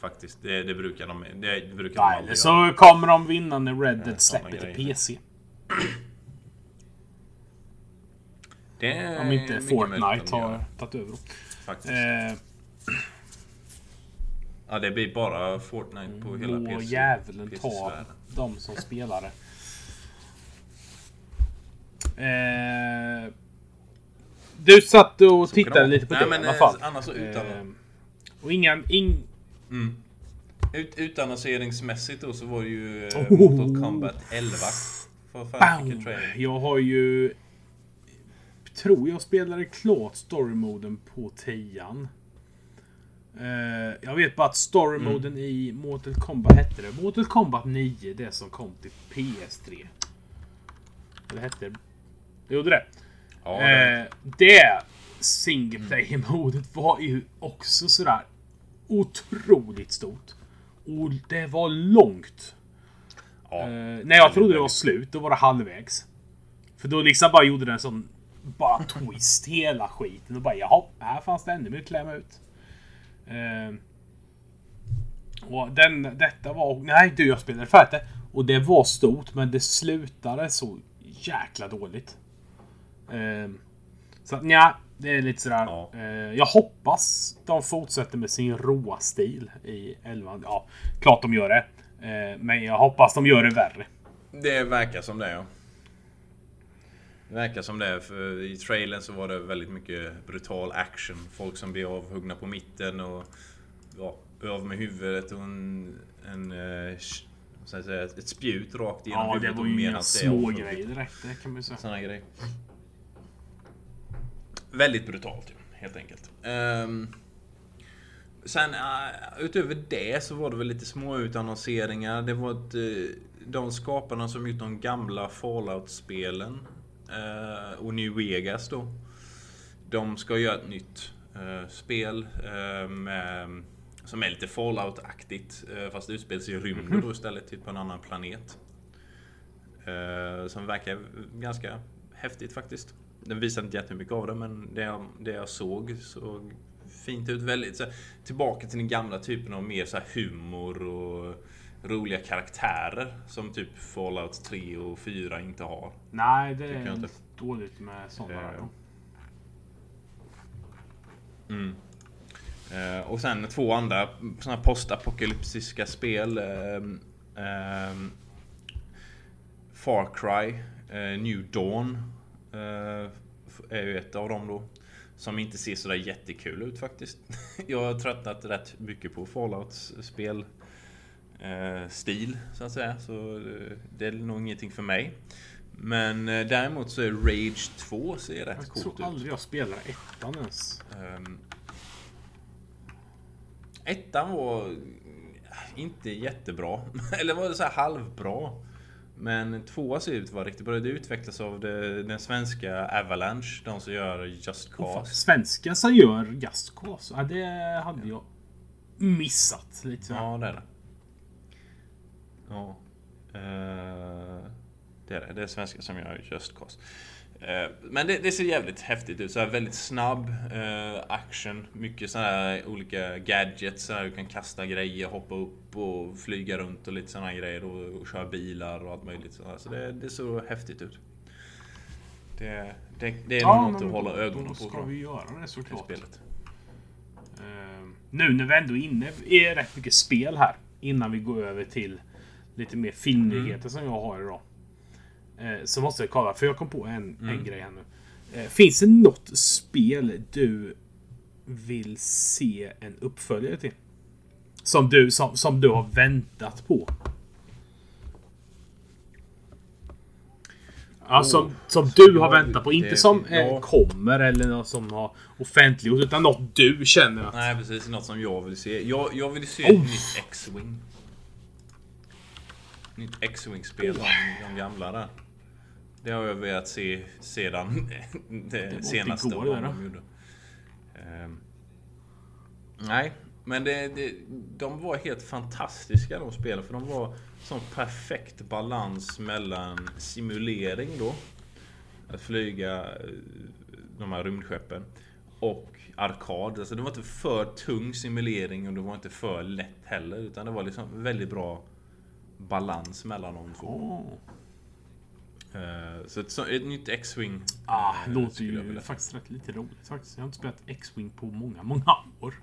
Faktiskt. Det, det brukar de, det brukar de Nej, aldrig eller göra. så kommer de vinna när Red Dead släpper till. PC. Om inte Fortnite de har tagit över. Faktiskt. Eh, Ja, det blir bara Fortnite på hela Må PC. djävulen ta de som spelar det. Eh, du satt och Så tittade lite på vara. det Nej, i men, alla fall. annars så utan- Eh, och inga... Ing, Mm. Ut, utannonseringsmässigt då så var det ju eh, Oh. Mortal Kombat 11. För fan. Jag har ju... Tror jag spelade klart storymoden på 10 eh, Jag vet bara att storymoden Mm. i Mortal Kombat hette det. Mortal Kombat 9, det som kom till PS3. Eller hette det? Gjorde det. Ja, det, Eh, det single player-modet var ju också sådär otroligt stort. Och det var långt. ja. Eh, när jag trodde det var slut, då var det halvvägs. För då liksom bara gjorde den sån bara twist hela skiten och bara jaha, här fanns det ännu mer att klämma ut. Eh, och den, detta var... Nej du, jag spelade färdigt det. Och det var stort, men det slutade så jäkla dåligt. Eh, så att, nja, det är lite sådär. Ja. Eh, jag hoppas de fortsätter med sin råa stil i 11. Ja, klart de gör det. Eh, men jag hoppas de gör det värre. det verkar som det ja. Det verkar som det. För I trailern så var det väldigt mycket brutal action. Folk som blir avhuggna på mitten och ja, av med huvudet och en... en eh, säga, ett spjut rakt igenom Ja, det huvudet. var ju inga medan det är små avhugget. grejer direkt. Det kan man ju säga. Såna grejer. Väldigt brutalt ju, helt enkelt. Ehm, sen uh, utöver det så var det väl lite små utannonseringar. Det var ett, eh, de skaparna som gjort de gamla Fallout-spelen eh, och New Vegas då. De ska göra ett nytt spel med, som är lite Fallout-aktigt. fast det utspelar sig i rymden då istället, typ på en annan planet. Som verkar ganska häftigt faktiskt. Den visade inte jättemycket av det men det jag, det jag såg såg fint ut. Väldigt så tillbaka till den gamla typen av mer så här humor och roliga karaktärer som typ Fallout 3 och 4 inte har. Nej, det är inte. dåligt med sådana. Eh. Mm. Eh, och sen två andra här postapokalyptiska spel. ehm, Far Cry, eh, New Dawn. Eh, är ju ett av dem då. Som inte ser sådär jättekul ut faktiskt. *laughs* Jag har tröttnat rätt mycket på Fallouts spel eh, stil så att säga. Så eh, det är nog ingenting för mig. Men däremot så är Rage 2 ser rätt Jag coolt tror ut. aldrig jag spelar ettan ens. Ehm, ettan var inte jättebra. *laughs* Eller var det så här halvbra. Men tvåan ser ut att vara riktigt bra. Det utvecklas av det, den svenska Avalanche. De som gör Just Oh, Cause. svenska som gör Just Cause. Ja, det hade jag missat lite. så. Ja, det är det. Ja. Eh, det är det. Det är svenska som gör Just Cause. Eh, Men det, det ser jävligt häftigt ut. Så väldigt snabb eh, action. Mycket sådana här olika gadgets. Så du kan kasta grejer, hoppa upp och flyga runt och lite sådana grejer. Och, och köra bilar och allt möjligt. Så, här. så det, det ser häftigt ut. Det, det, det är Ja, nog något att hålla då- ögonen Då på. ska tror jag, vi göra det såklart. spelet. Eh, nu när vi ändå är inne i rätt mycket spel här. Innan vi går över till lite mer filmnyheter Mm. som jag har idag. Eh, så måste jag kolla, för jag kom på en, Mm. en grej här nu. Eh, finns det något spel du vill se en uppföljare till? Som du, som, som du har väntat på? Ja, som, som du har väntat på. Inte som eh, ja. kommer eller något som har offentliggjort. Utan något du känner att... Nej precis, något som jag vill se. Jag, jag vill se Oh. ett nytt X-Wing. Nytt X-Wing-spel, de, de gamla där. Det har jag velat se sedan *laughs* det, åt senaste igår, det de gjorde. Ehm, nej, men det, det, de var helt fantastiska de spelen. För de var sån perfekt balans mellan simulering då. Att flyga eh, de här rymdskeppen. Och arkad. Alltså det var inte för tung simulering och det var inte för lätt heller. Utan det var liksom väldigt bra balans mellan de två. Åh. Eh, Så ett, så- ett nytt X-Wing. Ah, eh, låter skulle jag ju vilja. faktiskt rätt lite roligt faktiskt. Jag har inte spelat X-Wing på många, många år.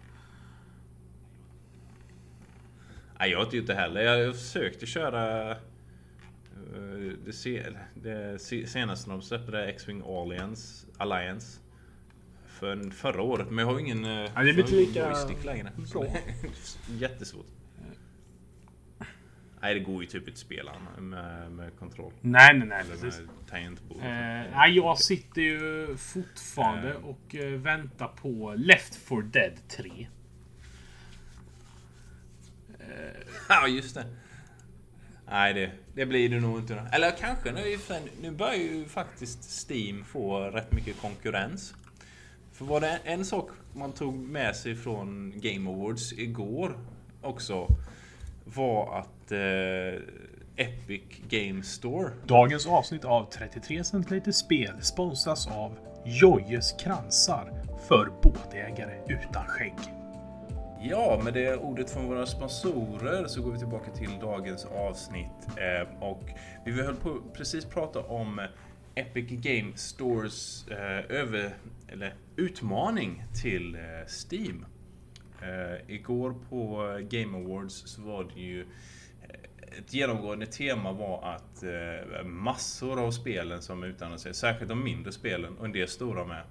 Nej, jag har inte gjort det heller. Jag försökte köra eh, det, se, det se- senaste de släppte, det X-Wing Alliance, Alliance. För förra året, men jag har ingen, eh, det inte ingen lika joystick längre. Så bra. är *laughs* Jättesvårt. Nej, det går ju typ inte spela med, med kontroll. Nej, nej, nej. Eller Precis. tangentbord. Eh, nej, jag sitter ju fortfarande Eh. och eh, väntar på Left 4 Dead 3. *laughs* Ja, just det. Nej, det, det blir det nog inte. då. Eller kanske nu, nu börjar ju faktiskt Steam få rätt mycket konkurrens. För var det en sak man tog med sig från Game Awards igår också var att eh, Epic Game Store Dagens avsnitt av 33 centiliter spel sponsras av Jojes kransar för båtägare utan skägg. Ja, med det ordet från våra sponsorer så går vi tillbaka till dagens avsnitt. Eh, och vi höll på precis prata om Epic Game Stores eh, över, eller utmaning till eh, Steam. Eh, igår på Game Awards så var det ju eh, ett genomgående tema var att eh, massor av spelen som utannonserades, särskilt de mindre spelen och en del stora med,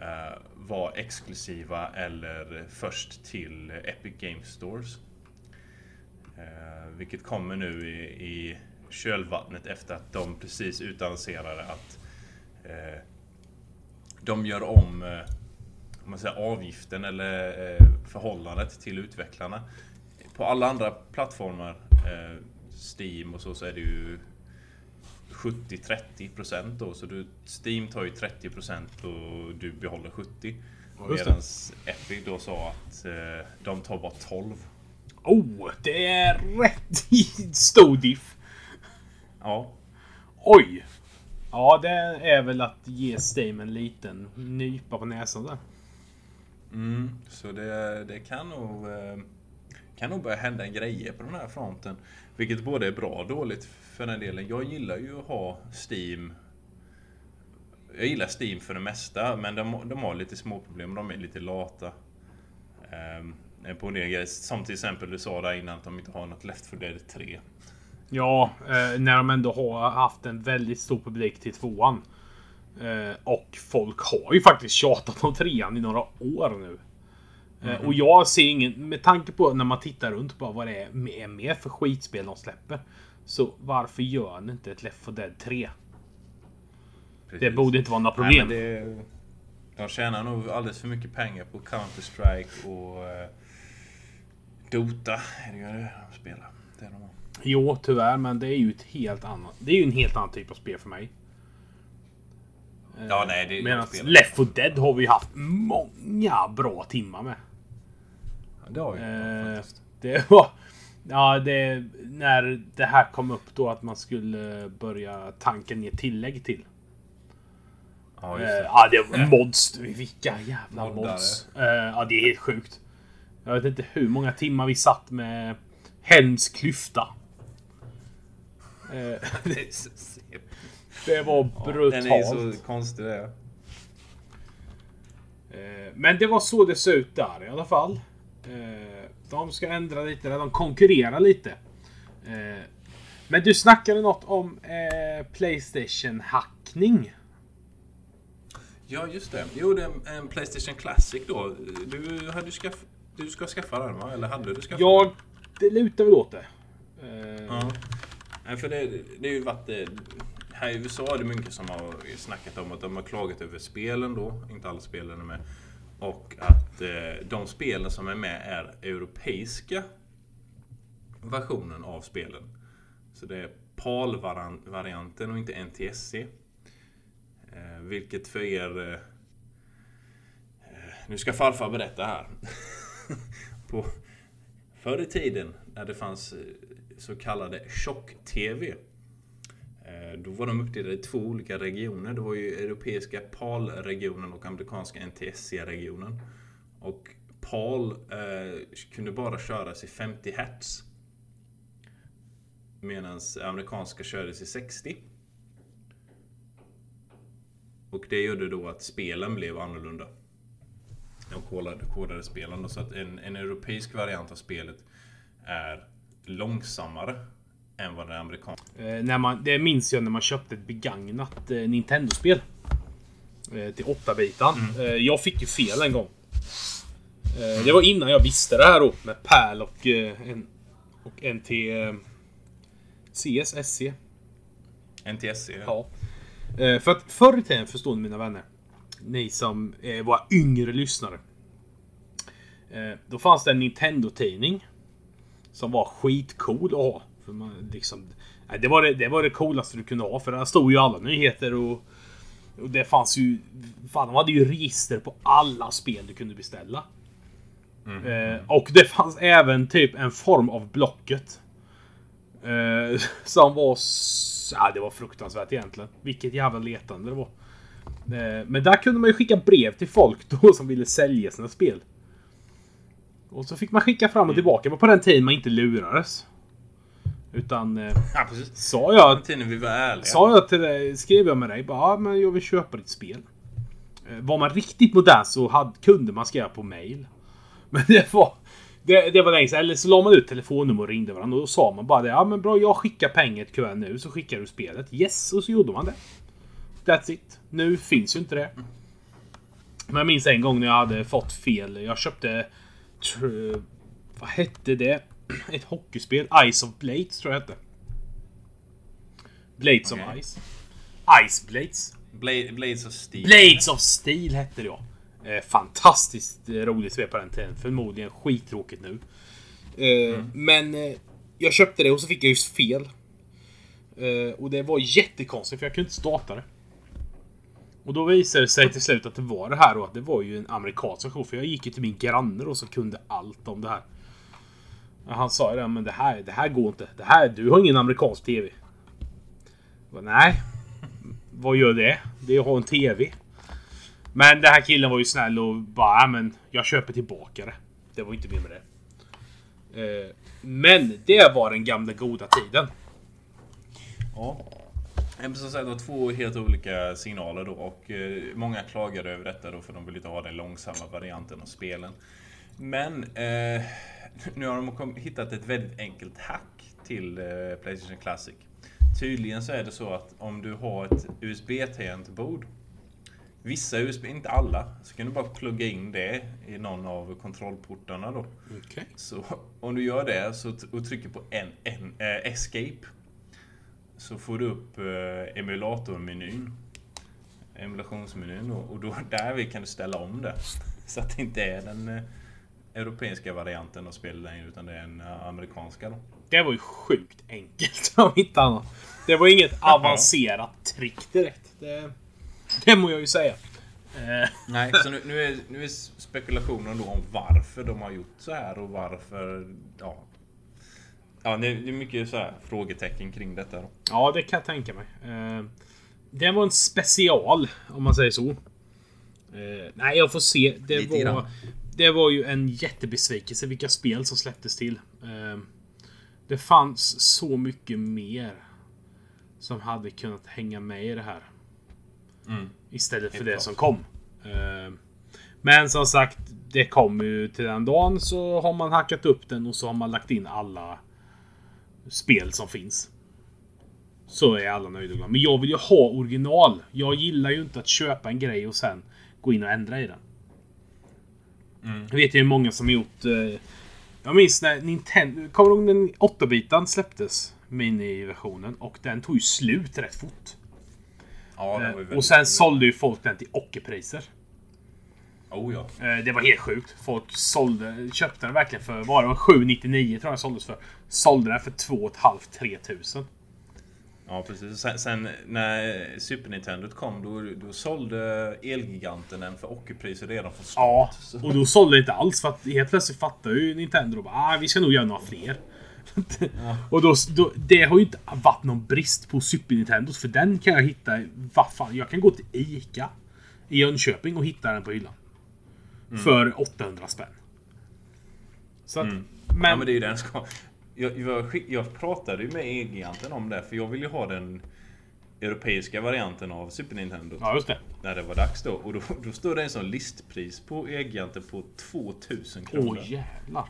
eh, var exklusiva eller först till Epic Game Stores. Eh, vilket kommer nu i, i kölvattnet efter att de precis utannonserade att eh, de gör om eh, om man säger, avgiften eller eh, förhållandet till utvecklarna. På alla andra plattformar, Steam och så, så är det ju 70-30% då. Så du, Steam tar ju 30% och du behåller 70%. just det. Medan Epic då sa att eh, de tar bara 12. Oh, det är rätt *laughs* stor diff. Ja, Oj! Ja, det är väl att ge Steam en liten nypa på näsan där. Mm, så det, det kan nog eh, kan nog börja hända grejer på den här fronten. Vilket både är bra och dåligt för den delen. Jag gillar ju att ha Steam. Jag gillar Steam för det mesta, men de, de har lite små problem. De är lite lata. Um, på en del grejer. Som till exempel du sa där innan att de inte har något Left 4 Dead 3. Ja, eh, när de ändå har haft en väldigt stor publik till tvåan. Eh, och folk har ju faktiskt tjatat om trean i några år nu. Mm. Och jag ser ingen, med tanke på när man tittar runt på vad det är, mer för skitspel de släpper. Så varför gör ni inte ett Left 4 Dead 3? Precis. Det borde inte vara några problem. Nej, det, de tjänar nog alldeles för mycket pengar på Counter-Strike och uh, Dota. Är det ju det de spelar. Det är de Jo, tyvärr, men det är ju ett helt annat. Det är ju en helt annan typ av spel för mig. Ja, nej, det Medan Left 4 Dead har vi haft många bra timmar med. Ja, det har vi eh, faktiskt. Det var... *laughs* Ja, det... När det här kom upp då att man skulle börja tanka ner tillägg till. Ja, just det. Eh, ja, det var mods. Vilka jävla Moddare. mods. Eh, ja, det är helt sjukt. Jag vet inte hur många timmar vi satt med Helms klyfta. Eh, *laughs* det var brutalt. Den är så konstig det. Eh, men det var så det såg ut där i alla fall. Eh, de ska ändra lite, de konkurrerar lite. Men du snackade något om Playstation-hackning. Ja, just det. Jo, det är en Playstation Classic då. Du, hade skaff, du ska skaffa den va? Eller hade du skaffat jag, den? Det lutar väl åt det. Ja. Nej, för det, det har ju varit... Eh, här i USA är det mycket som har snackat om att de har klagat över spelen då. Inte alla spelen är med. Och att eh, de spelen som är med är europeiska versionen av spelen. Så det är PAL-varianten och inte NTSC. Eh, vilket för er... Eh, eh, nu ska farfar berätta här. *laughs* På, förr i tiden när det fanns eh, så kallade tjock-TV. Eh, då var de uppdelade i två olika regioner. Det var ju europeiska PAL-regionen och amerikanska NTSC-regionen. Och PAL eh, kunde bara köras i 50 Hz. Medan amerikanska kördes i 60. Och det gjorde då att spelen blev annorlunda. De kodade, kodade spelen då, så att en, en europeisk variant av spelet är långsammare än vad det amerikanska. Eh, när man, det minns jag när man köpte ett begagnat eh, Nintendo-spel. Eh, till 8-bitan. Mm. Eh, jag fick ju fel en gång. Eh, det var innan jag visste det här då med PAL och, eh, en, och NT... Eh, CS, SC. NTSC ja. ja. För att förr i tiden, förstår ni mina vänner. Ni som eh, var yngre lyssnare. då fanns det en Nintendo-tidning. Som var skitcool att ha. För man, liksom, det, var det, det var det coolaste du kunde ha. För där stod ju alla nyheter och, och det fanns ju... Fan, de hade ju register på alla spel du kunde beställa. Mm. Eh, och det fanns även typ en form av Blocket. Eh, *laughs* som var... Ja, det var fruktansvärt egentligen. Vilket jävla letande det var. Eh, men där kunde man ju skicka brev till folk *laughs* då som ville sälja sina spel. Och så fick man skicka fram och mm. tillbaka. Det var på den tiden man inte lurades. Utan... Eh, ja, precis. Sa jag... tiden vi var ärliga. Sa jag till dig, skrev jag med dig bara ja, men jag vill köpa ditt spel. Eh, var man riktigt modern så hade, kunde man skriva på mail. *laughs* Men det var... Det, det var länge sedan. Eller så la man ut telefonnummer och ringde varandra. Och då sa man bara det. Ja men bra, jag skickar pengar till kuvert nu. Så skickar du spelet. Yes! Och så gjorde man det. That's it. Nu finns ju inte det. Men jag minns en gång när jag hade fått fel. Jag köpte vad hette det? *clears throat* Ett hockeyspel. Ice of Blades tror jag det hette. Blades okay. of Ice. Ice Blades. Bla Blades of Steel. Blades of Steel hette det ja. Eh, fantastiskt roligt spel på den tiden. Förmodligen skittråkigt nu. Eh, mm. Men eh, jag köpte det och så fick jag just fel. Eh, och det var jättekonstigt för jag kunde inte starta det. Och då visade det sig till slut att det var det här och att det var ju en amerikansk version. För jag gick ju till min granne och så kunde allt om det här. Han sa ju det, men det här, det här går inte. Det här, du har ingen amerikansk TV. Bara, Nej. Vad gör det? Det är att ha en TV. Men den här killen var ju snäll och bara, men jag köper tillbaka det. Det var inte mer med det. Eh, men det var den gamla goda tiden. Ja. Som sagt, det var två helt olika signaler då och eh, många klagade över detta då för de ville inte ha den långsamma varianten av spelen. Men eh, *laughs* nu har de hittat ett väldigt enkelt hack till eh, Playstation Classic. Tydligen så är det så att om du har ett USB-tangentbord Vissa USB, inte alla, så kan du bara plugga in det i någon av kontrollportarna då. Okej. Så om du gör det så, och trycker på en, en eh, Escape så får du upp eh, emulatormenyn. Emulationsmenyn och, och då *laughs* där kan du ställa om det. Så att det inte är den eh, europeiska varianten av spelet längre utan det är den eh, amerikanska då. Det var ju sjukt enkelt om inte annat. Det var inget avancerat trick direkt. Det, det må jag ju säga. Eh, Nej, så nu, nu, är, nu är spekulationen då om varför de har gjort så här och varför... Ja, ja det är mycket så här frågetecken kring detta då. ja, det kan jag tänka mig. Eh, det var en special, om man säger så. Nej, jag får se. Det Lite var, grann. Det var ju en jättebesvikelse vilka spel som släpptes till. Eh, det fanns så mycket mer som hade kunnat hänga med i det här. Istället för det som kom. Eh, Men som sagt, det kom ju till den dagen så har man hackat upp den och så har man lagt in alla spel som finns. Så är alla nöjda och glada. Men jag vill ju ha original. Jag gillar ju inte att köpa en grej och sen gå in och ändra i den. Jag vet ju hur många som har gjort... Eh, jag minns när Nintendo... Kommer du ihåg när 8-bitan släpptes? Mini-versionen. Och den tog ju slut rätt fort. Ja, det var ju Eh, väldigt- och sen sålde ju folk den till ockerpriser. Oh ja. Eh, Det var helt sjukt. Folk sålde, köpte den verkligen för, vad var det, 799 tror jag den såldes för. Sålde den för 2 500-3 tusen. Ja, precis. Sen, sen när Super Nintendo kom, då, då sålde Elgiganten den för ockerpriser redan från Ja, start. Så- och då sålde det inte alls för att helt plötsligt fattade ju Nintendo och bara ah, vi ska nog göra några fler. *laughs* och då, då, det har ju inte varit någon brist på Super Nintendo för den kan jag hitta, vad fan, jag kan gå till ICA i Jönköping och hitta den på hyllan. För 800 spänn. Så att, men, Ja, men det är ju den ska... Jag, jag, jag pratade ju med Elgiganten om det, för jag vill ju ha den europeiska varianten av Super Nintendo. ja just det. När det var dags då. Och då, då stod det en sån listpris på Elgiganten på 2000 kronor. Åh jävlar.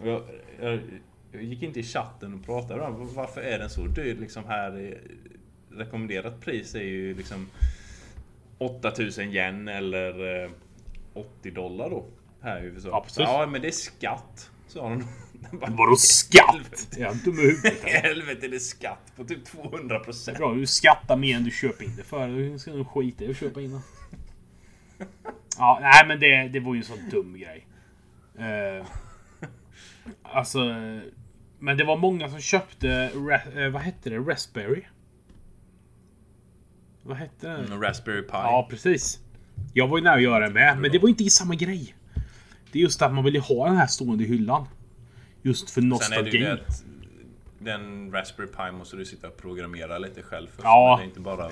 Och jag, jag, jag gick inte i chatten och pratade om varför är den så dyr liksom här. är- Rekommenderat pris är ju liksom 8000 yen eller eh, 80 dollar då. Här i USA. Ja, precis. ja men det är skatt. Sa de. *laughs* Vadå skatt? Är jag dum i huvudet? Helvete det är skatt på typ 200 Det är procent. bra, du skattar mer än du köper in det för. Du ska nog skita i att köpa in det. Ja, nej men det, det var ju en sån dum grej. Eh, alltså... Men det var många som köpte... Ra- eh, vad hette det? Raspberry? Vad hette det? Mm, Raspberry Pi. Ja, precis. Jag var ju nära att göra det med, men det var inte samma grej. Det är just att man vill ju ha den här stående hyllan. Just för Sen är det ju nostalgin. det att den Raspberry Pi måste du sitta och programmera lite själv först. Ja. Det är inte bara...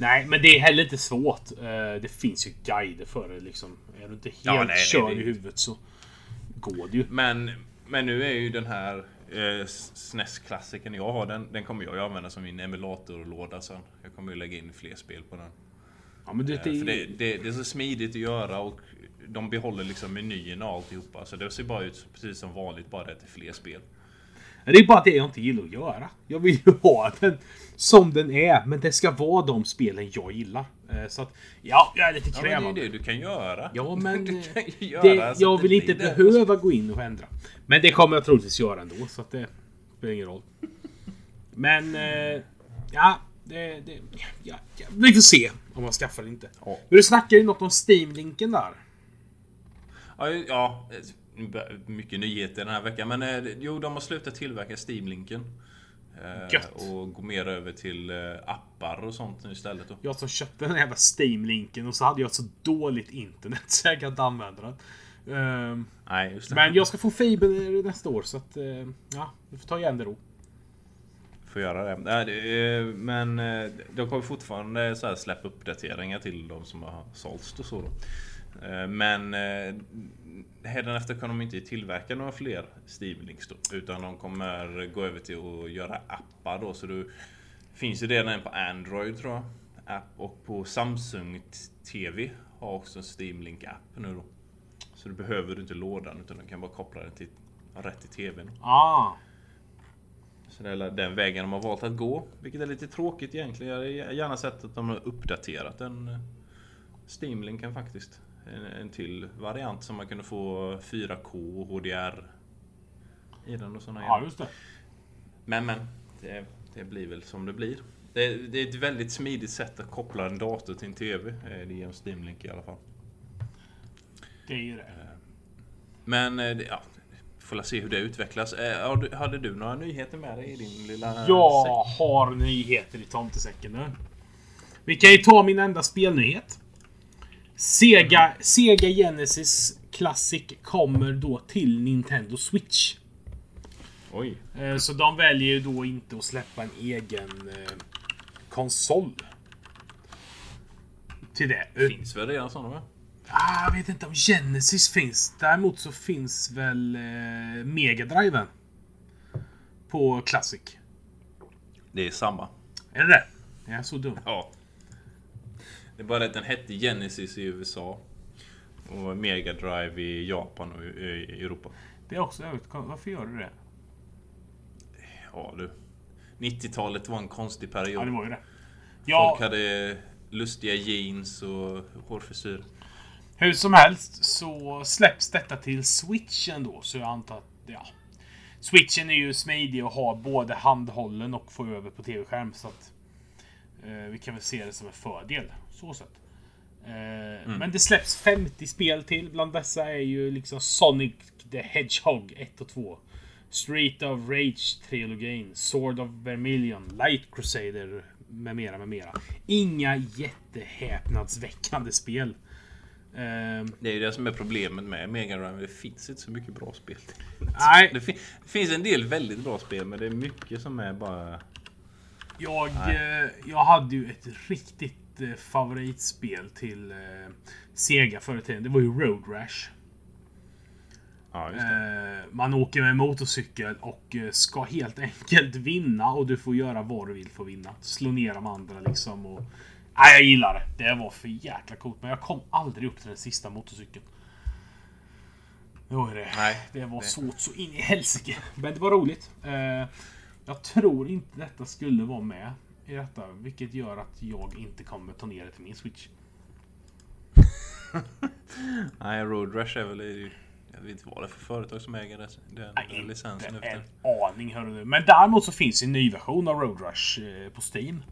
Nej, men det är heller inte svårt. Eh, Det finns ju guider för det liksom. Är du inte helt Ja, nej, körd det- i huvudet så går det ju. Men, men nu är ju den här eh, SNES-klassikern jag har, den, den kommer jag ju använda som min emulatorlåda sen. Jag kommer ju lägga in fler spel på den. Ja, men det, Eh, För det, det, det är så smidigt att göra och de behåller liksom menyerna och alltihopa. Så det ser bara ut precis som vanligt, bara det är fler spel. det är bara det jag inte gillar att göra. Jag vill ju ha den som den är, men det ska vara de spelen jag gillar. Eh, Så att, ja, jag är lite Ja, men det är krävande. det du kan göra. Ja, men *laughs* du kan göra det, jag att vill inte det. behöva gå in och ändra. Men det kommer jag troligtvis göra ändå, så att det spelar ingen roll. Men, eh, ja, det, det, ja, ja, vi får se om man skaffar det inte. Ja. Men du snackade ju något om Steam-linken där. Ja, ja, eh, mycket nyheter den här veckan. Men eh, jo, de har slutat tillverka Steam-linken. Eh, Gött. Och gå mer över till appar och sånt nu istället då. Jag som köpte den här jävla Steam-linken och så hade jag så dåligt internet *laughs* så jag kan inte använda den. Ehm, Nej, men jag ska få fiber nästa år så att, ja, vi får ta igen det då. får göra det. Nej, det är- Men de kommer fortfarande så här släppa uppdateringar till de som har sålts och så. Då. Eh, Men eh, hädanefter kan de inte tillverka några fler Steam Links då, utan de kommer gå över till att göra appar då. Så du finns ju redan en på Android tror jag. App och på Samsung TV har också en Steam Link app nu då. Så du behöver du inte lådan utan du kan bara koppla den till rätt till TVn. Ah. Så det är den vägen de har valt att gå. Vilket är lite tråkigt egentligen. Jag hade gärna sett att de har uppdaterat den eh, Steam-linken faktiskt. En, en till variant som man kunde få 4K och HDR i den och såna Ja, just det. Men men, det, det blir väl som det blir. Det, det är ett väldigt smidigt sätt att koppla en dator till en TV. eh, Det är en Steam-link i alla fall. Det är ju det. Men eh, ja, får la se hur det utvecklas. Eh, Hade du några nyheter med dig i din lilla Jag har nyheter i tomtesäcken nu. Vi kan ju ta min enda spelnyhet. Sega, Sega Genesis Classic kommer då till Nintendo Switch. Oj. Eh, Så de väljer ju då inte att släppa en egen eh, konsol. Till det. Det finns väl redan sådana va? Ah, jag vet inte om Genesis finns. Däremot så finns väl eh, Mega Driven På Classic. Det är samma. Är det det? Är jag så dum? Ja. Det är bara att den hette Genesis i USA. Och Mega Drive i Japan och i Europa. Det är också konstigt. Varför gör du det? Ja du. 90-talet var en konstig period. Ja, det var ju det. Folk Ja, hade lustiga jeans och hårfrisyr. hur som helst så släpps detta till Switchen då. Så jag antar att, ja. Switchen är ju smidig och har både handhållen och få över på tv-skärm. Så att vi kan väl se det som en fördel. Så sett. Eh, Men det släpps 50 spel till. Bland dessa är ju liksom Sonic the Hedgehog 1 och 2. Street of Rage-trilogin, Sword of Vermilion, Light Crusader med mera, med mera. Inga jättehäpnadsväckande spel. Ehm, Det är ju det som är problemet med Mega Drive. Det finns inte så mycket bra spel. nej, Det, fin- det finns en del väldigt bra spel men det är mycket som är bara... jag, eh, jag hade ju ett riktigt eh, favoritspel till eh, Sega förr i tiden. Det var ju Road Rash. Ja, just det. Eh, man åker med motorcykel och eh, ska helt *laughs* enkelt vinna och du får göra vad du vill för att vinna. Slå ner de andra liksom och... Nej, jag gillar det. Det var för jäkla coolt. Men jag kom aldrig upp till den sista motorcykeln. Det var det. Nej, Det var svårt så in i helsike. Men det var roligt. Jag tror inte detta skulle vara med i detta. Vilket gör att jag inte kommer ta ner det till min switch. *laughs* Nej, Road Rash är väl... Jag vet inte vad det är för företag som äger den, Nej, den licensen inte en aning hörru du. Men däremot så finns en ny version av Road Rush eh, på Steam.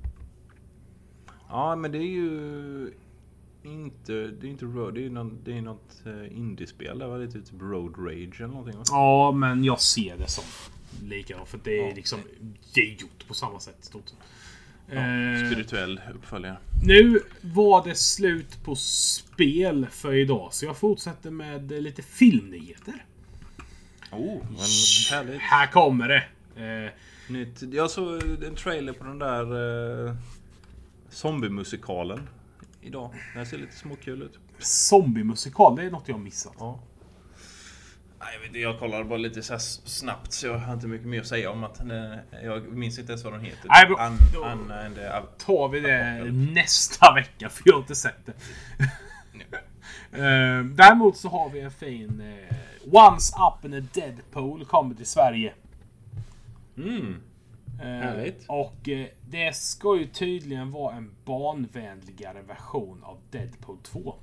Ja, men det är ju inte... Det är inte Road... Det är, någon, det är något eh, indiespel där, va? Det är typ Road Rage eller någonting va? Ja, men jag ser det som lika. För det är Ja. liksom... Det är gjort på samma sätt i stort sett. Ja, Eh, spirituell uppföljare. nu var det slut på spel för idag. Så jag fortsätter med lite filmnyheter. Oh, härligt. Här kommer det. Eh, Nytt. Jag såg en trailer på den där eh, zombiemusikalen idag. Den ser lite småkul ut. zombiemusikal, det är något jag missat. Ja. Nej, jag, vet, jag kollade bara lite så snabbt så jag har inte mycket mer att säga om att den, Jag minns inte ens vad den heter. Nej, bra. An, Då- Anna and tar vi det nästa vecka, för jag har inte sett det. *laughs* Eh, Däremot så har vi en fin eh, Once Up in a Deadpool kommer till Sverige. Mm. Eh, Härligt. Och eh, det ska ju tydligen vara en barnvänligare version av Deadpool 2.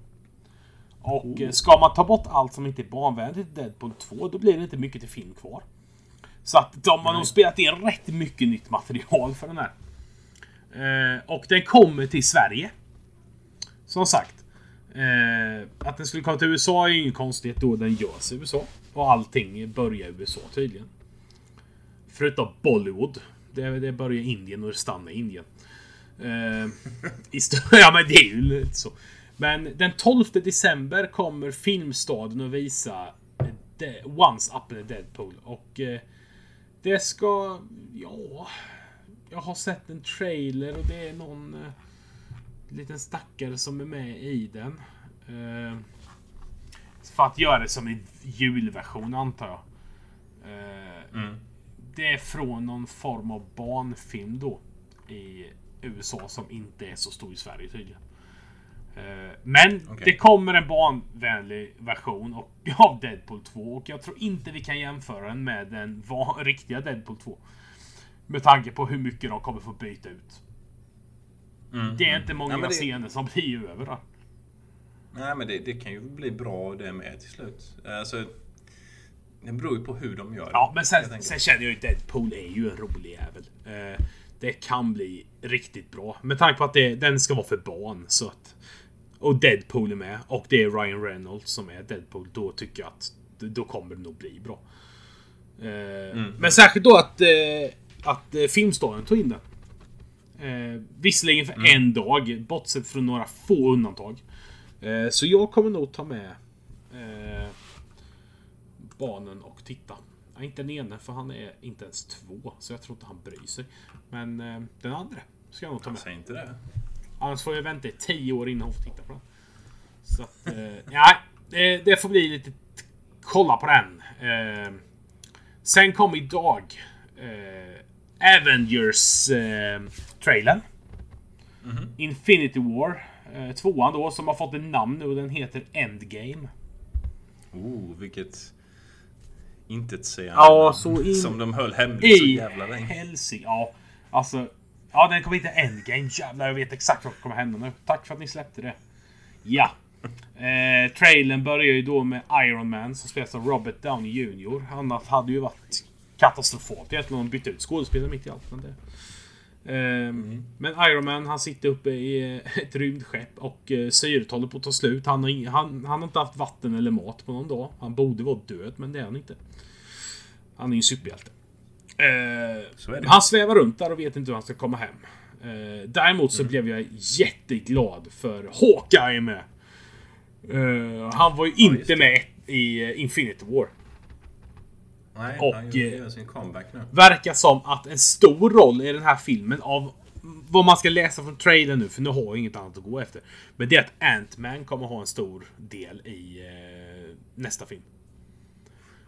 Och Oh. eh, ska man ta bort allt som inte är barnvänligt i Deadpool 2, då blir det inte mycket till film kvar. Så att de har nog spelat in rätt mycket nytt material för den här. Eh, och den kommer till Sverige. Som sagt. Eh, att den skulle komma till USA är ju ingen konstighet då den görs i USA. Och allting börjar i USA tydligen. Förutom Bollywood. Det, det börjar i Indien och det stannar i Indien. Eh, *laughs* ja men det är ju lite så. Men den 12 december kommer Filmstaden att visa Once Up in a Deadpool. Och eh, det ska... Ja... jag har sett en trailer och det är någon eh, liten stackare som är med i den. Eh, för att göra det som en julversion antar jag. Eh, Mm. Det är från någon form av barnfilm då. I USA som inte är så stor i Sverige tydligen. Eh, Men Okej. det kommer en barnvänlig version *laughs* av Deadpool 2 och jag tror inte vi kan jämföra den med den *laughs* riktiga Deadpool 2. Med tanke på hur mycket de kommer få byta ut. Mm. Det är inte många men det- scener som blir över där. Nej men det, det kan ju bli bra det med till slut. Alltså, det beror ju på hur de gör det. Ja, men sen, sen känner jag ju Deadpool är ju en rolig jävel. Eh, det kan bli riktigt bra. Med tanke på att det, den ska vara för barn. Så att, och Deadpool är med. Och det är Ryan Reynolds som är Deadpool. Då tycker jag att då kommer det nog bli bra. Eh, Men särskilt då att, eh, att eh, Filmstaden tog in den. Eh, visserligen för en dag, bortsett från några få undantag. Eh, så jag kommer nog ta med eh, barnen och titta. Ja, inte den ene, för han är inte ens två. Så jag tror inte han bryr sig. Men eh, den andra ska jag nog ta med. Säg inte det. Annars får jag vänta i tio år innan hon får titta på den. Så att, eh, ja, det, det får bli lite kolla på den. Eh, sen kom idag eh, Avengers eh, trailern. Infinity War. Eh, tvåan då som har fått en namn nu den heter Endgame. Oh, vilket intetsägande Ja, så in- Som de höll hemligt så I jävla länge. helsike. Ja, alltså. Ja, den kommer inte Endgame. Jävlar, jag vet exakt vad som kommer hända nu. Tack för att ni släppte det. Ja. Eh, trailern börjar ju då med Iron Man som spelas av Robert Downey Jr. Annat hade ju varit katastrofalt egentligen om de bytte ut skådespelare mitt i allt. Men, det. Ehm, men Iron Man han sitter uppe i eh, ett rymdskepp och eh, syret håller på att ta slut. Han har, han, han har inte haft vatten eller mat på någon dag. Han borde vara död men det är han inte. Han är ju superhjälte. Eh, Så är det. Han svävar runt där och vet inte hur han ska komma hem. Eh, däremot så blev jag jätteglad för Hawkeye är med. Eh, han var ju just inte med i eh, Infinity War. Nej, och, han eh, gör sin comeback nu. Verkar som att en stor roll i den här filmen av vad man ska läsa från trailern nu, för nu har jag inget annat att gå efter. Men det är att Ant-Man kommer ha en stor del i eh, nästa film.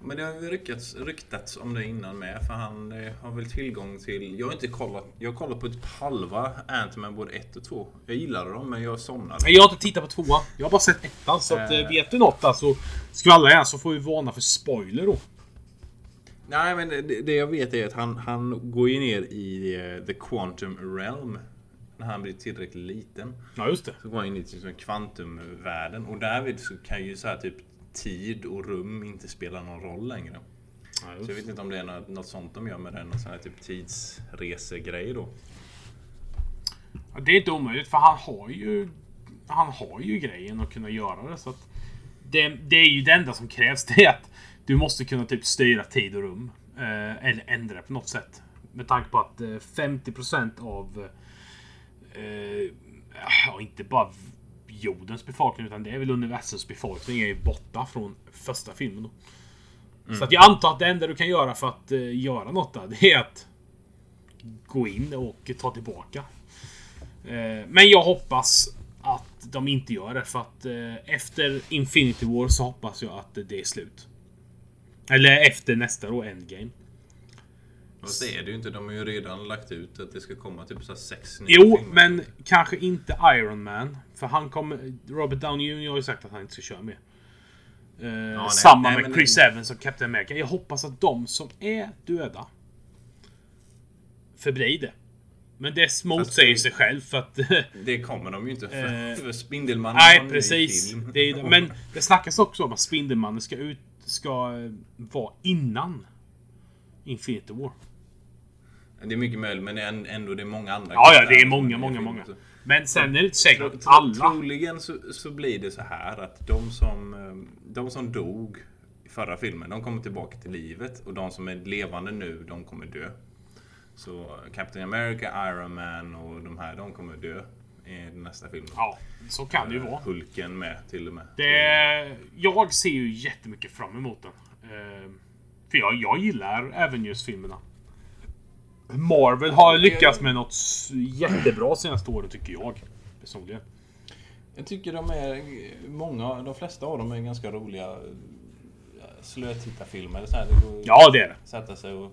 Men det har ju ryktats, ryktats om det innan med. För han eh, har väl tillgång till... Jag har inte kollat. Jag har kollat på typ halva Ant-Man både 1 och 2. Jag gillade dem men jag somnade. Jag har inte tittat på tvåan. Jag har bara sett ettan. Så att, eh, Eh. vet du något alltså, skvallra gärna så får vi varna för spoiler då. Nej men det, det jag vet är att han, han går ju ner i eh, the quantum realm. När han blir tillräckligt liten. Ja, just det. Så går han in i liksom kvantumvärlden. Och därvid så kan ju så här typ tid och rum inte spela någon roll längre. Ja, Så jag vet inte om det är något, något sånt de gör med den. Någon sån här typ tidsresegrej då. Ja, Det är inte omöjligt för han har ju Han har ju grejen att kunna göra det så att det, det är ju det enda som krävs *laughs* det är att Du måste kunna typ styra tid och rum eh, Eller ändra på något sätt Med tanke på att eh, 50% av eh, Ja inte bara jordens befolkning utan det är väl universums befolkning är borta från första filmen då. Så att jag antar att det enda du kan göra för att eh, göra något där det är att Gå in och ta tillbaka Eh, Men jag hoppas att de inte gör det för att eh, efter Infinity War så hoppas jag att det är slut. Eller efter nästa då, Endgame. Fast det är det ju inte. De har ju redan lagt ut att det ska komma typ så sex nya Jo, filmer. men kanske inte Iron Man. För han kommer... Robert Downey Jr har ju sagt att han inte ska köra mer. Eh, nej, samma nej, med Chris Evans och Captain America. Jag hoppas att de som är döda förblir det. Men det motsäger sig själv för att... *laughs* Det kommer de ju inte för, Eh, för Spindelmannen Nej, precis. film. Det är, men det snackas också om att Spindelmannen ska ut... Ska vara innan Infinity War. Det är mycket möjligt men än- ändå det är många andra Ja, ja, det är många, många, många. Men sen är det inte säkert att alla... Troligen så, så blir det så här att de som, eh, de som dog i förra filmen, de kommer tillbaka till livet. Och de som är levande nu, de kommer dö. Så Captain America, Iron Man och de här, de kommer dö i nästa film. Ja, så kan det ju vara. Hulken med till och med. Det, jag ser ju jättemycket fram emot den. Eh, För jag, jag gillar Avengers-filmerna. Marvel har lyckats med något jättebra senaste året tycker jag. Personligen. Jag tycker de är, många, de flesta av dem är ganska roliga eh, slötittarfilmer. Här, det går Ja, det är det. sätta sig och...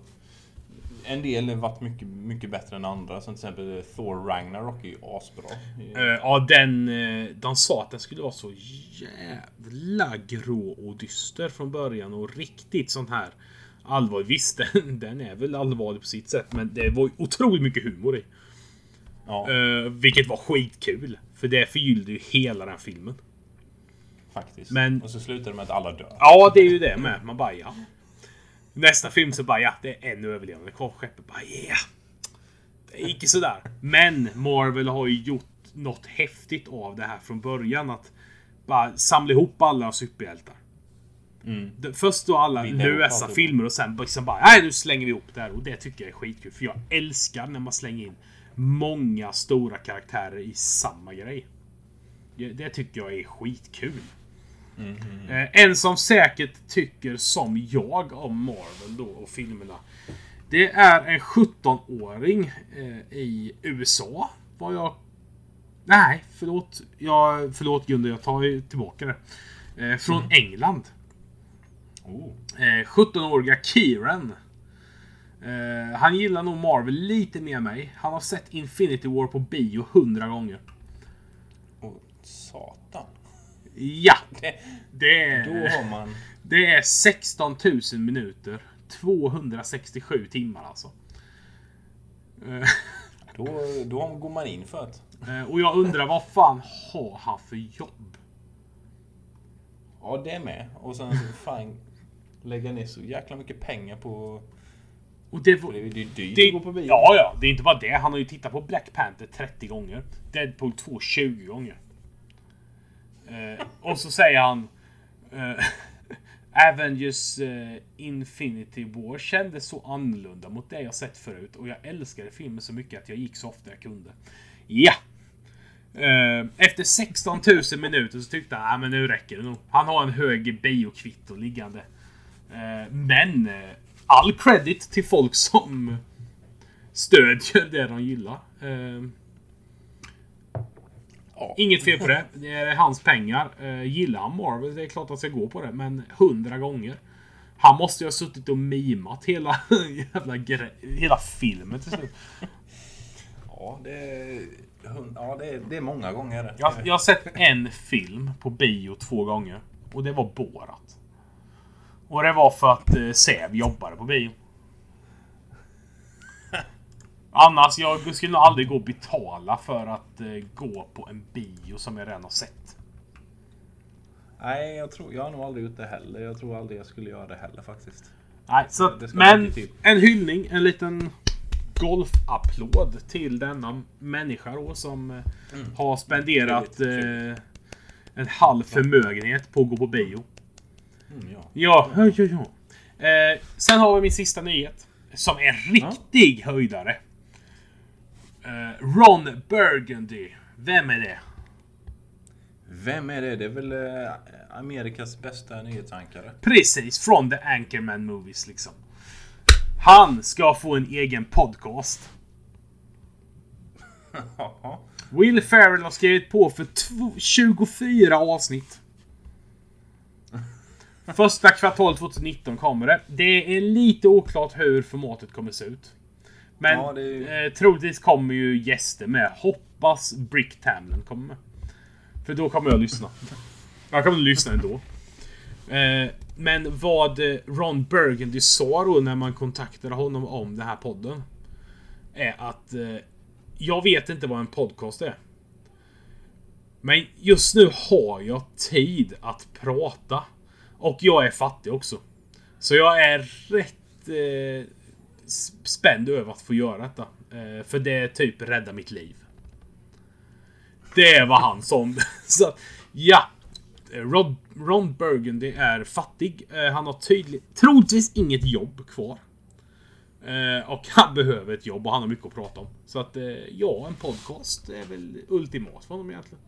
En del har varit mycket, mycket bättre än andra. Som till exempel Thor Ragnarok är ju asbra. Eh, ja, den... eh, de sa att den skulle vara så jävla grå och dyster från början och riktigt sån här allvarlig. Visst, den, *laughs* den är väl allvarlig på sitt sätt, men det var otroligt mycket humor i. Ja, Eh, vilket var skitkul. För det förgyllde ju hela den filmen. faktiskt. men- Och så slutar det med att alla dör. Ja, det är ju det med. Man bara ja. Nästa film så bara ja, det är en överlevande kvar skeppet. Bara ja. Det gick ju sådär. Men Marvel har ju gjort något häftigt av det här från början. Att bara samla ihop alla superhjältar. Det- Först då alla lösa filmer och sen liksom bara nej nu slänger vi ihop det här. Och det tycker jag är skitkul. För jag älskar när man slänger in många stora karaktärer i samma grej. Det, det tycker jag är skitkul. Eh, En som säkert tycker som jag om Marvel då och filmerna. Det är en 17-åring eh, i USA. Vad jag... Nej, förlåt. Jag, förlåt Gunde, jag tar tillbaka det. Eh, från England. Oh. Eh, 17-åriga Kieran. Eh, han gillar nog Marvel lite mer än mig. Han har sett Infinity War på bio 100 gånger. Oh, satan. Ja! *laughs* Det, Det är... då har man... Det är 16 000 minuter. 267 timmar alltså. Eh, *laughs* Då, då går man in för eh, Och jag undrar vad fan har han för jobb? Ja, det med. Och sen fan lägga ner så jäkla mycket pengar på... Och det, var, det är ju dyrt det, att gå på bio. ja, ja, det är inte bara det. Han har ju tittat på Black Panther 30 gånger. Deadpool 2 20 gånger. Eh, och så säger han... Eh, *laughs* Avengers eh, Infinity War kändes så annorlunda mot det jag sett förut. Och jag älskade filmen så mycket att jag gick så ofta jag kunde. Ja! Eh, efter 16 000 minuter så tyckte han, ah, men nu räcker det nog. Han har en hög biokvitto liggande. Eh, men eh, all credit till folk som stödjer det de gillar. Eh. Inget fel på det. Det är hans pengar. Gillar han Marvel, det är klart att han ska gå på det. Men hundra gånger. Han måste ju ha suttit och mimat hela *laughs* jävla hela filmen till slut. Ja, det är, ja, det är, det är många gånger. Jag, jag har sett en film på bio två gånger. Och det var Borat. Och det var för att eh, Säv jobbade på bio. *laughs* Annars, jag skulle nog aldrig gå och betala för att eh, gå på en bio som jag redan har sett. Nej, jag, tror, jag har nog aldrig gjort det heller. Jag tror aldrig jag skulle göra det heller faktiskt. Nej, så att, men till. en hyllning, en liten golfapplåd till denna människa då som eh, har spenderat eh, en halv förmögenhet på att gå på bio. Mm, ja. Ja, ja, ja. ja. Eh, sen har vi min sista nyhet. Som är en riktig höjdare. Eh, Ron Burgundy. Vem är det? Vem är det? Det är väl eh, Amerikas bästa nyhetsankare? Precis, från The Anchorman Movies liksom. Han ska få en egen podcast. *laughs* Will Ferrell har skrivit på för tv- 24 avsnitt. Första kvartal 2019 kommer det. Det är lite oklart hur formatet kommer se ut. Men Ja, det eh, troligtvis kommer ju gäster med. Hoppas Brick Tamlin kommer med. För då kommer jag lyssna. Jag kommer lyssna ändå. Eh, men vad eh, Ron Burgundy sa då när man kontaktade honom om den här podden. Är att eh, jag vet inte vad en podcast är. Men just nu har jag tid att prata. Och jag är fattig också. Så jag är rätt eh, spänd över att få göra detta. Eh, för det typ räddar mitt liv. Det var han som... *laughs* Så, ja. Rod, Ron Burgundy är fattig. Eh, han har tydligt, troligtvis inget jobb kvar. Eh, och han *laughs* behöver ett jobb och han har mycket att prata om. Så att eh, ja, en podcast är väl ultimat för honom egentligen.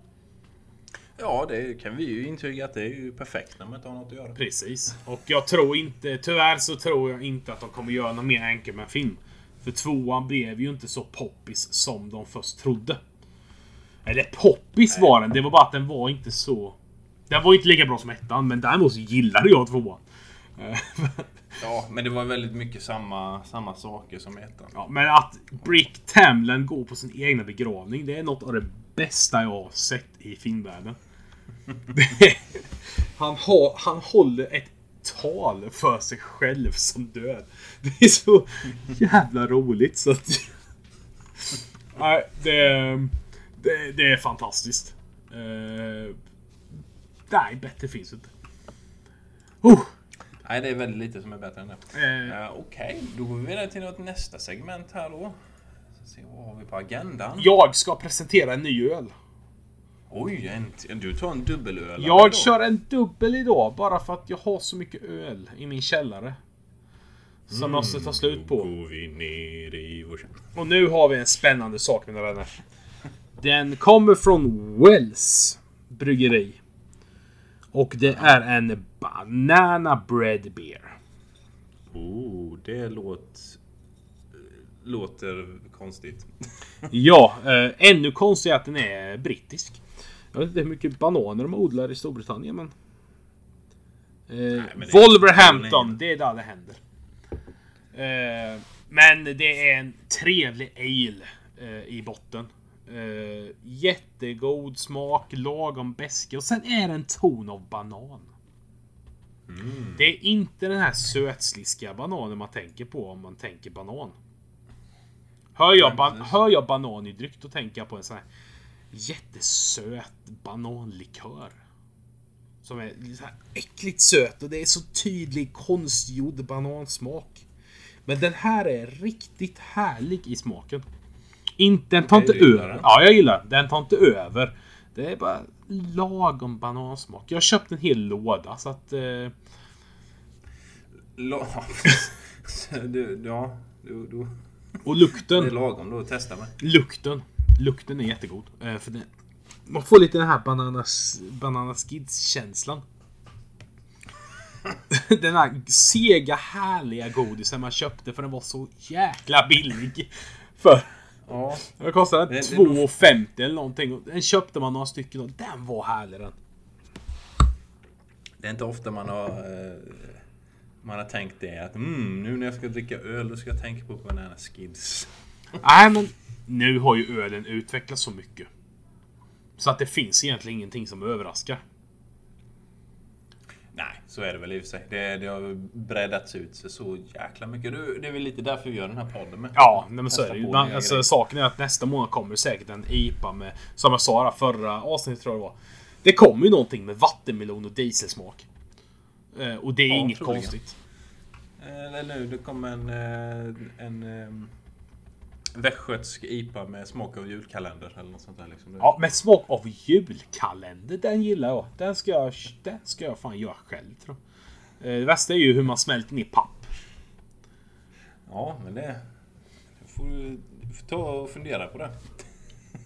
Ja, det kan vi ju intyga att det är ju perfekt när man inte har något att göra. Precis. Och jag tror inte, tyvärr så tror jag inte att de kommer göra någon mer Anchorman-film. För tvåan blev ju inte så poppis som de först trodde. Eller poppis var den, det var bara att den var inte så... Den var inte lika bra som ettan, men däremot så gillade jag tvåan. *laughs* Ja, men det var väldigt mycket samma, samma saker som ettan. Ja, men att Brick Tamland går på sin egna begravning, det är något av det bästa jag har sett i filmvärlden. Är- *laughs* han, har, han håller ett tal för sig själv som död. Det är så jävla roligt så att... Nej, det, det, det är fantastiskt. Eh, nej, bättre finns inte. Oh, Nej, det är väldigt lite som är bättre än det. Uh, Okej, då går vi vidare till något nästa segment här då. Se, vad har vi på agendan? jag ska presentera en ny öl. Oj, en, du tar en dubbelöl. Jag då. kör en dubbel idag bara för att jag har så mycket öl i min källare. Som jag måste ta slut på. går vi ner i vår källare. Och nu har vi en spännande sak mina vänner. Den kommer från Wells bryggeri. Och det är en Banana Bread Beer. Oh, det låter... Låter konstigt. *laughs* Ja, eh, ännu konstigare att den är brittisk. Jag vet inte hur mycket bananer de odlar i Storbritannien men... Eh, men det- Wolverhampton, det är där det händer. Eh, men det är en trevlig ale eh, i botten. Eh, jättegod smak, lagom beska och sen är det en ton av banan. Det är inte den här sötsliska bananen man tänker på om man tänker banan. Hör jag, ban- hör jag banan i dryck då tänker jag på en sån här jättesöt bananlikör. Som är så här äckligt söt och det är så tydlig konstgjord banansmak. Men den här är riktigt härlig i smaken. Inte, den tar inte över. Ja, jag gillar den. Den tar inte över. Det är bara lagom banansmak. Jag har köpt en hel låda så att... Eh, La... *laughs* du, ja, du, du, och det är lukten. lagom då att testa med. Lukten. Lukten är jättegod. Eh, för det, man får lite den här bananas, bananas kids-känslan. *laughs* den här sega härliga godisen man köpte för den var så jäkla billig. För Ja, det kostade Det- det är nog- 2,50 eller någonting. Den köpte man några stycken och den var härlig den. det är inte ofta man har... eh, Man har tänkt det att mm, nu när jag ska dricka öl då ska jag tänka på Banana Skids. Nej men nu har ju ölen utvecklats så mycket. Så att det finns egentligen ingenting som överraskar. Nej, så är det väl i och för sig. Det, det har breddats ut sig så jäkla mycket. Det, är väl lite därför vi gör den här podden med. Ja, nej, men så är det ju. alltså, saken är att nästa månad kommer säkert en IPA med, som jag sa förra avsnittet tror jag det var. Det kommer ju någonting med vattenmelon och dieselsmak. Eh, och det är Ja, inget troligen. konstigt. Eller nu, det kom en, eh, en um, västgötsk IPA med smak av julkalender eller något sånt där liksom. Ja, med smak av julkalender, den gillar jag. Den ska jag, den ska jag fan göra själv tror jag. Eh, Det värsta är ju hur man smälter ner papp. Ja, men det... Du får, du får ta och fundera på det.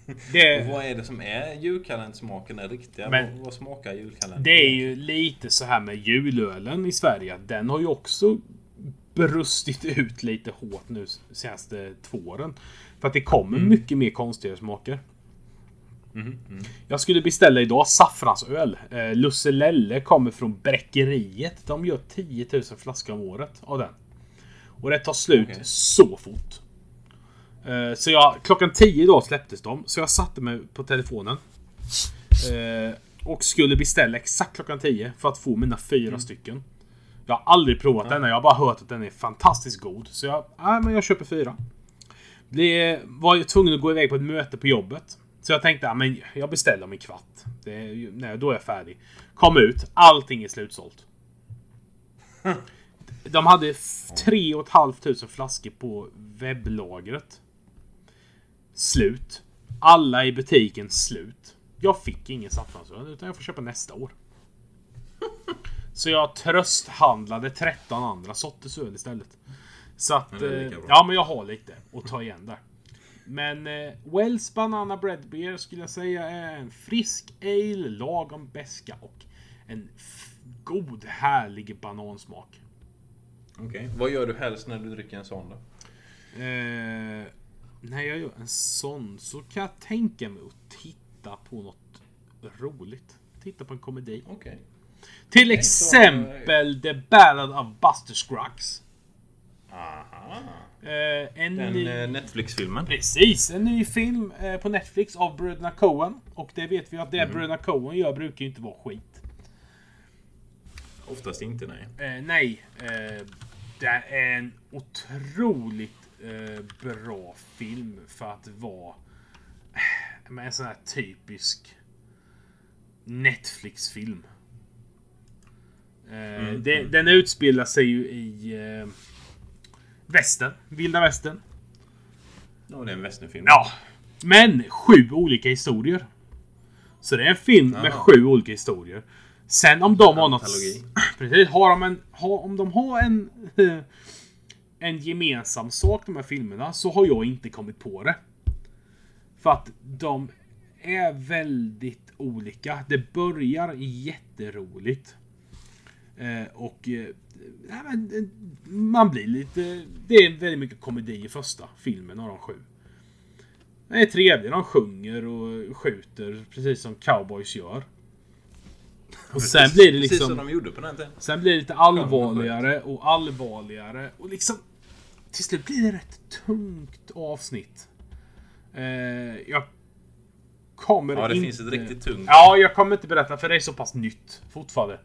*laughs* Det, vad är det som är julkalendersmaken, den riktiga? Men- vad, smakar julkalender? det är ju lite så här med julölen i Sverige. Den har ju också brustit ut lite hårt nu senaste två åren. För att det kommer mycket mer konstiga smaker. Mhm, mm. Jag skulle beställa idag saffransöl. Eh, Lusselelle kommer från Bräckeriet. De gör 10 000 flaskor om året av den. Och det tar slut Okej. så fort. Eh, så jag, klockan 10 idag släpptes de. Så jag satte mig på telefonen. Eh, och skulle beställa exakt klockan 10 för att få mina fyra stycken. Jag har aldrig provat den. Jag har bara hört att den är fantastiskt god. Så jag, nej, men jag köper fyra. Blev, var ju tvungen att gå iväg på ett möte på jobbet. Så jag tänkte, ja, men jag beställer om en kvart. Det nej, då är jag färdig. Kom ut, allting är slutsålt. *laughs* De hade f- 3 500 flaskor på webblagret. Slut. Alla i butiken slut. Jag fick ingen saffransöl utan jag får köpa nästa år. *laughs* Så jag trösthandlade 13 andra sorters öl istället. Så att... Men eh. Ja, men jag har lite att ta igen där. Men eh, Wells Banana Bread Beer skulle jag säga är en frisk ale, lagom beska och en god, härlig banansmak. Okej. Vad gör du helst när du dricker en sån då? Eh, när jag gör en sån så kan jag tänka mig att titta på något roligt. Titta på en komedi. Okej. Till så- exempel The Ballad of Buster Scruggs. Aha. Eh, en Den ny... eh, Netflix-filmen. Precis, en ny film eh, på Netflix av bröderna Coen. Och det vet vi att Mm. det bröderna Coen gör brukar ju inte vara skit. Oftast inte, nej. Eh, nej, det är en otroligt eh, bra film för att vara eh, en sån här typisk Netflix-film. Eh, det, den utspelar sig ju i eh, västern, vilda västern. Ja, det är en westernfilm. Ja, men sju olika historier. Så det är en film med Ja. sju olika historier. Sen om de har något... *clears throat* Precis, har de en... Har, om de har en... En gemensam sak, de här filmerna, så har jag inte kommit på det. För att de är väldigt olika. Det börjar jätteroligt. Eh, och... Eh, eh, man blir lite... Det är väldigt mycket komedi i första filmen av de sju. Det är trevligt. De sjunger och skjuter precis som cowboys gör. Och sen blir det Precis som liksom... de gjorde på den tiden. Sen blir det lite allvarligare och allvarligare. Och liksom... Till slut blir det rätt tungt avsnitt. Eh, jag kommer Ja, det inte... finns ett riktigt tungt. Ja, jag kommer inte berätta för det är så pass nytt fortfarande.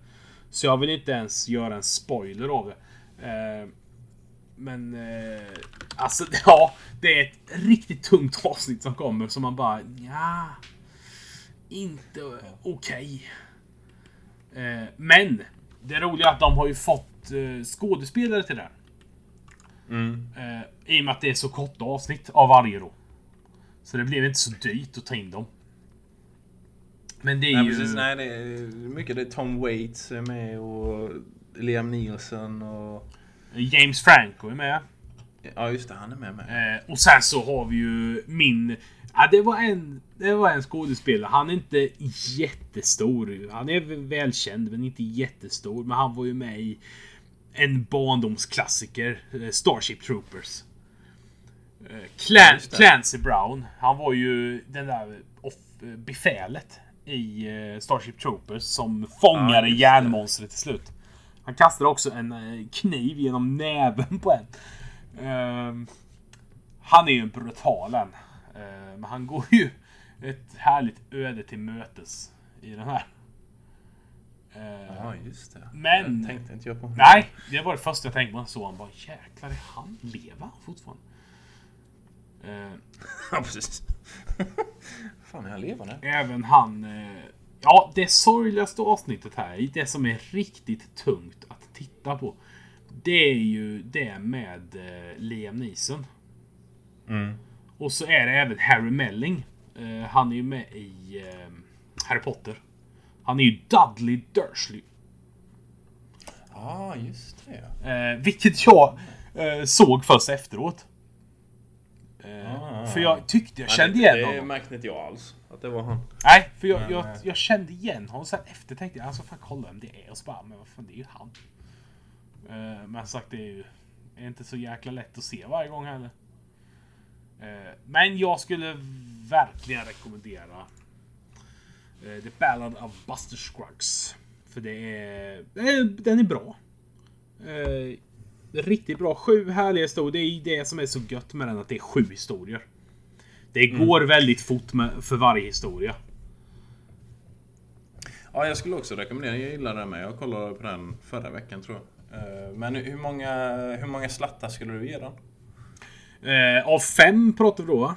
Så jag vill inte ens göra en spoiler av det. Eh, men... Eh, alltså, *laughs* ja. Det är ett riktigt tungt avsnitt som kommer som man bara... ja Inte okej. Eh, men! Det roliga är att de har ju fått eh, skådespelare till det här. Mm. Eh, I och med att det är så korta avsnitt av varje då. Så det blev inte så dyrt att ta in dem. Men det är Nej, ju... precis. Nej, det är mycket det är Tom Waits är med och Liam Neeson och... James Franco är med. Ja, just det. Han är med med. Eh, och sen så har vi ju min... Ja, det var en, det var en skådespelare. Han är inte jättestor. Han är väl välkänd, men inte jättestor. Men han var ju med i en barndomsklassiker. eh, Starship Troopers. Eh, Clan. Clancy Brown. Han var ju den där off, befälet i eh, Starship Troopers som fångade Ja, järnmonstret till slut. Han kastade också en kniv genom näven på en. Ehm, han är ju en brutal en. Ehm, Men han går ju ett härligt öde till mötes i den här. Ehm, Ja, just det. Men- Det tänkte inte jag på. Nej, det var det första jag tänkte på. såg han bara jäklar, är han lever fortfarande? Ehm, *laughs* Ja, precis. *laughs* Fan, är han levande? Även han... Eh, ja, det sorgligaste avsnittet här, det som är riktigt tungt att titta på. Det är ju det med eh, Liam Neeson. Mm. Och så är det även Harry Melling. Eh, han är ju med i eh, Harry Potter. Han är ju Dudley Dursley. Ja, ah, just det. Eh, vilket jag eh, såg först efteråt. Eh, Ah. För jag tyckte jag Ja, kände det, igen Det honom. märkte inte jag alls. Att det var han. Nej, för jag, Men, jag, eh, jag kände igen honom. Sen efter tänkte jag, alltså fan kolla vem det är. Och så bara, men vad fan det är ju han. Eh, men sagt det är ju är inte så jäkla lätt att se varje gång heller. Eh, men jag skulle verkligen rekommendera The Ballad of Buster Scruggs. För det är, den är bra. Eh, riktigt bra. Sju härliga historier. Det är det som är så gött med den, att det är sju historier. Det går väldigt fort med, för varje historia. Ja, jag skulle också rekommendera. Jag gillar den med. Jag kollade på den förra veckan tror jag. Eh, Men hur många, hur många slattar skulle du ge den? Eh, av fem pratar vi då va?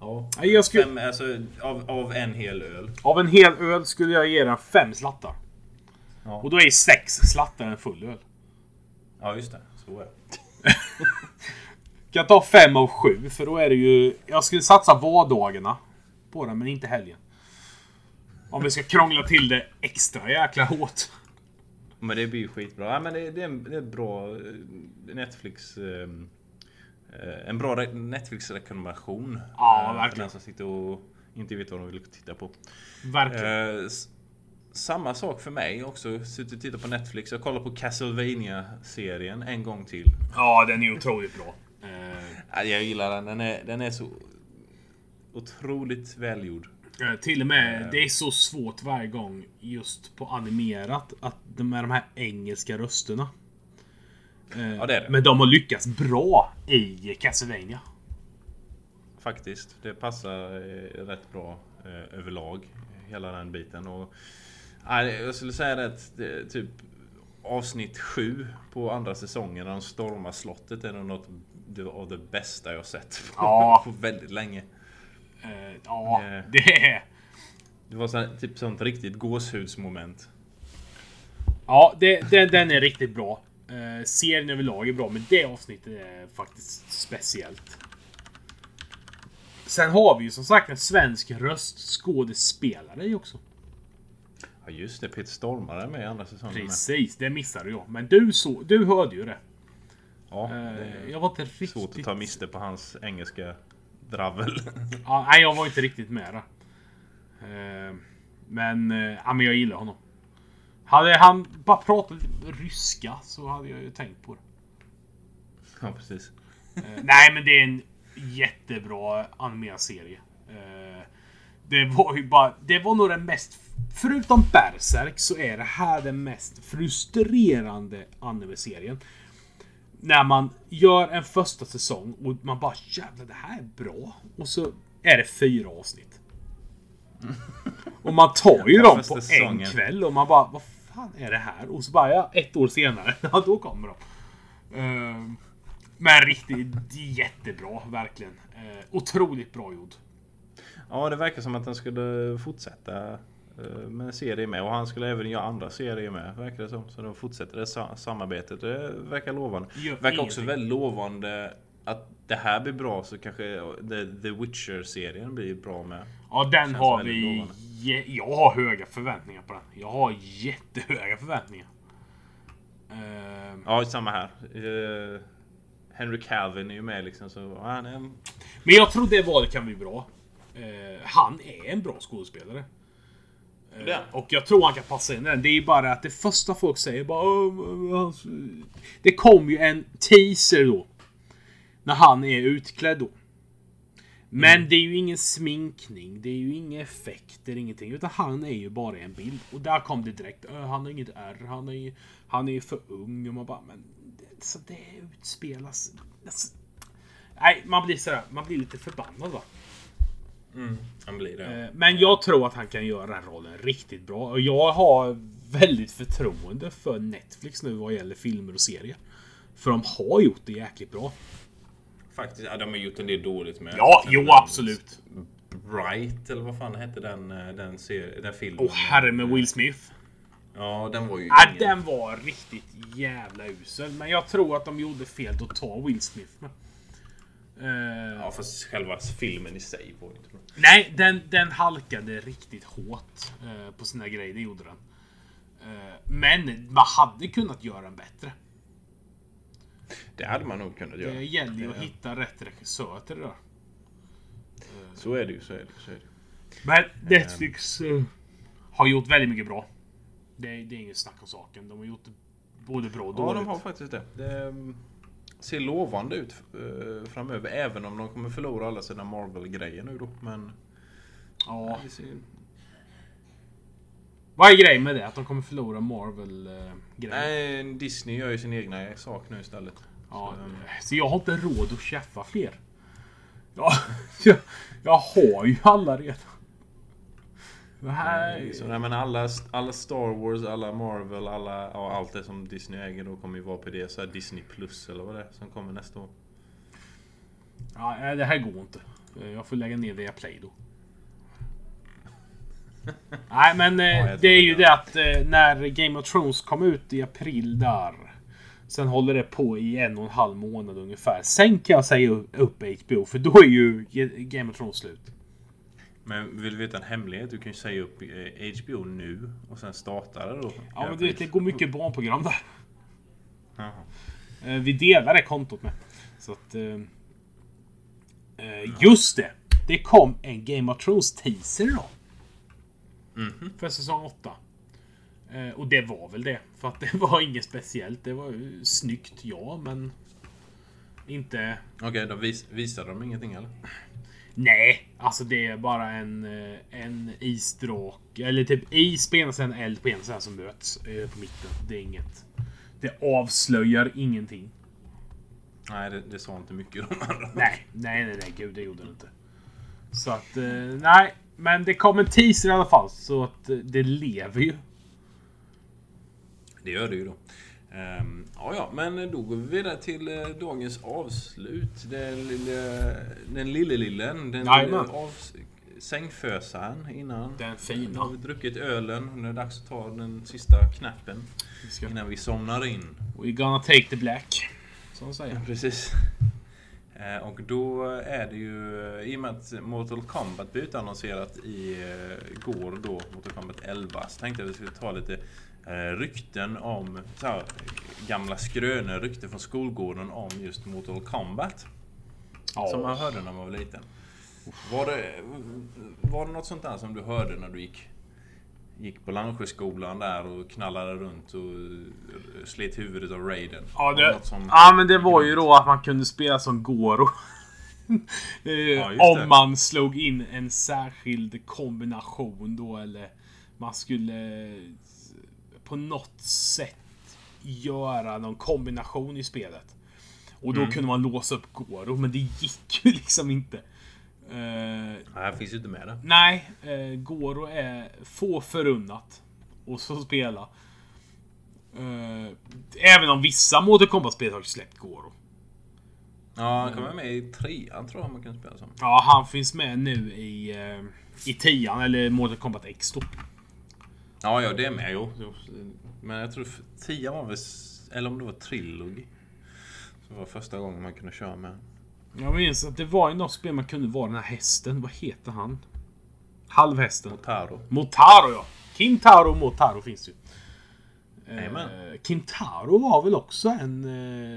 Ja. Ja, jag skulle- Fem, alltså, av, av en hel öl. Av en hel öl skulle jag ge den fem slattar. Ja, Och då är sex slattar en full öl. ja just det. Så är det. *laughs* Kan ta fem av sju för då är det ju... Jag skulle satsa vardagarna på den men inte helgen. Om vi ska krångla till det extra jäkla hårt. Men det blir ju skitbra. Ja, men det, det, är en, det är en bra eh, Netflix... eh, En bra re- Netflix-rekommendation. Ja, Eh, För verkligen. den som sitter och inte vet vad de vill titta på. Verkligen. Eh, samma sak för mig också. Suttit och tittat på Netflix. Jag kollar på Castlevania serien en gång till. Ja, den är otroligt bra. Eh, Ja, Jag gillar den. Den är, den är så otroligt välgjord. Eh, Till och med, det är så svårt varje gång just på animerat att med de här engelska rösterna. Eh, Ja, det det. Men de har lyckats bra i Castlevania. Faktiskt. Det passar eh, rätt bra eh, överlag. Hela den biten. Och, jag skulle säga att det, typ avsnitt 7 på andra säsongen när de stormar slottet är nog något av det bästa jag sett på, Ja. *laughs* på väldigt länge. Ja, det är... Det var så, typ sånt riktigt gåshudsmoment. Ja, det, den, den är riktigt bra. Eh, serien överlag är bra, men det avsnittet är faktiskt speciellt. Sen har vi ju som sagt en svensk röstskådespelare i också. Ja just det, Peter Stormare är med i andra säsongen. Precis, det missade jag. Men du, så, du hörde ju det. Ja, Eh, det är jag var inte riktigt... svårt att ta miste på hans engelska dravel. Ja, nej, jag var inte riktigt med där. Eh, Men, eh, ja, men jag gillar honom. Hade han bara pratat ryska så hade jag ju tänkt på det. ja precis. Eh, nej, men det är en jättebra animerad serie. Eh, det var ju bara... Det var nog den mest... Förutom Berserk så är det här den mest frustrerande anime-serien. När man gör en första säsong och man bara jävlar det här är bra. Och så är det fyra avsnitt. *laughs* Och man tar ju dem på en kväll och man bara vad fan är det här? Och så bara ja, ett år senare, *laughs* ja då kommer de. Ehm, men riktigt jättebra, verkligen. Eh, otroligt bra gjord. Ja, det verkar som att han skulle fortsätta eh, med en serie med. Och han skulle även göra andra serier med, verkar det som. Så de fortsätter det sa- samarbetet. Det verkar lovande. Gör verkar också väldigt lovande att det här blir bra så kanske The, The Witcher-serien blir bra med. Ja, den har vi... jag har höga förväntningar på den. Jag har jättehöga förväntningar. Ehm, Ja, samma här. Eh, Henry Calvin är ju med liksom. Så han är en... Men jag tror det valet kan bli bra. Eh, han är en bra skådespelare. Han. och jag tror han kan passa in den. Det är bara att det första folk säger bara... Det kom ju en teaser då. När han är utklädd då. Men Mm. det är ju ingen sminkning, det är ju inga effekter, ingenting. Utan han är ju bara en bild. Och där kom det direkt. "Ö, Han har inget R, han är ju han är ju för ung. Och man bara, men det, så det utspelas... Alltså, nej, man blir sådär, man blir lite förbannad va. Han blir det. Eh, Men jag tror att han kan göra den rollen riktigt bra. Och jag har väldigt förtroende för Netflix nu vad gäller filmer och serier. För de har gjort det jäkligt bra. Faktiskt, ja, de har gjort en del dåligt med. Ja, jo absolut. Bright, eller vad fan hette den, eh, den, den filmen? Åh herre med Will Smith. Ja, den var ju... Ja, ingen- den var riktigt jävla usel. Men jag tror att de gjorde fel att ta Will Smith med. Eh, Ja, fast själva filmen i sig var inte bra. Nej, den, den halkade riktigt hårt eh, på sina grejer. Det gjorde den. Eh, men man hade kunnat göra den bättre. Det hade man nog kunnat göra. Det gäller ju att Det- hitta rätt regissör till det där. Så är det ju, så är det, så är det. Men Netflix eh, har gjort väldigt mycket bra. Det, det är inget snack om saken. De har gjort både bra och Ja, dåligt. de har faktiskt det. Det mm, ser lovande ut eh, framöver, även om de kommer förlora alla sina Marvel-grejer nu då. Men... ja. Vad är grejen med det? Att de kommer förlora Marvel-grejer? Nej, Disney gör ju sin egna sak nu istället. Ja, Så, um, så jag har inte råd att skaffa fler. Ja, *laughs* jag, jag har ju alla redan. Det här... Så, nej, men alla, alla Star Wars, alla Marvel, alla, ja, allt det som Disney äger då kommer ju vara på det. Så Disney Plus eller vad det är som kommer nästa år. Ja, det här går inte. Jag får lägga ner via Play då. Nej, men eh, det är ju det. att eh, när Game of Thrones kom ut i april där. Sen håller det på i en och en halv månad ungefär. Sen kan jag säga upp HBO för då är ju Game of Thrones slut. Men vill du veta en hemlighet? Du kan ju säga upp eh, HBO nu och sen starta det då. Ja, men du vet, det går mycket barnprogram där. Jaha. Eh, Vi delar det kontot med. Så att... eh, eh, just det! Det kom en Game of Thrones teaser idag. Mhm. För säsong 8. Eh, och det var väl det. För att *laughs* det var inget speciellt. Det var ju snyggt, ja, men... Inte... Okej, då vis, visade de ingenting eller? Nej, alltså det är bara en, eh, en isstråk. Eller typ is på ena sidan, eld på ena sidan som möts eh, på mitten. Det är inget. Det avslöjar ingenting. Nej, det, det sa inte mycket de *laughs* andra. Nej, nej, nej, nej, gud det gjorde det inte. Så att, nej. Men det kom en teaser i alla fall, så att eh, det lever ju. Det gör det ju då. Ehm, ja, ja, men då går vi vidare till eh, dagens avslut. Den lille, den lille lillen. Den lille av, sängfösaren innan. Den Nu fina. har vi druckit ölen. Nu är det dags att ta den sista knappen Vi ska, innan vi somnar in. we're gonna take the black. Som säger. Precis. Eh, Och då är det ju, i och med att Mortal Kombat blev utannonserat i eh, går då, Mortal Kombat 11, så tänkte jag att vi skulle ta lite eh, rykten om, här, gamla skrönor, rykten från skolgården om just Mortal Kombat. Som man hörde när man var liten. Var det, var det något sånt där som du hörde när du gick, gick på Landsjöskolan där och knallade runt och slet huvudet av Raiden? Ja, det, som- ja, men det var ju då att man kunde spela som Goro. *laughs* Eh, just Om man slog in en särskild kombination då eller man skulle eh, på något sätt göra någon kombination i spelet. Och då Mm. kunde man låsa upp Goro, men det gick ju *laughs* liksom inte. Eh, Nej, här finns ju inte med det. nej, uh, Goro är få förunnat. Och så spela. Eh, även om vissa Mortal Kombat-spel har släppt Goro. Ja, han kan vara med i trean tror jag man kan spela som. Ja, han finns med nu i, uh, i tian, eller Mortal Kombat X då. Ja, ja det är med. Jo. Jo. Men jag tror tian var väl... Eller om det var Trilogy. Som var första gången man kunde köra med. Jag minns att det var ju något spel man kunde vara den här hästen. Vad heter han? Halvhästen. Taro. Motaro ja. Kintaro och Motaro finns ju. Jajamän. Eh, Kintaro var väl också en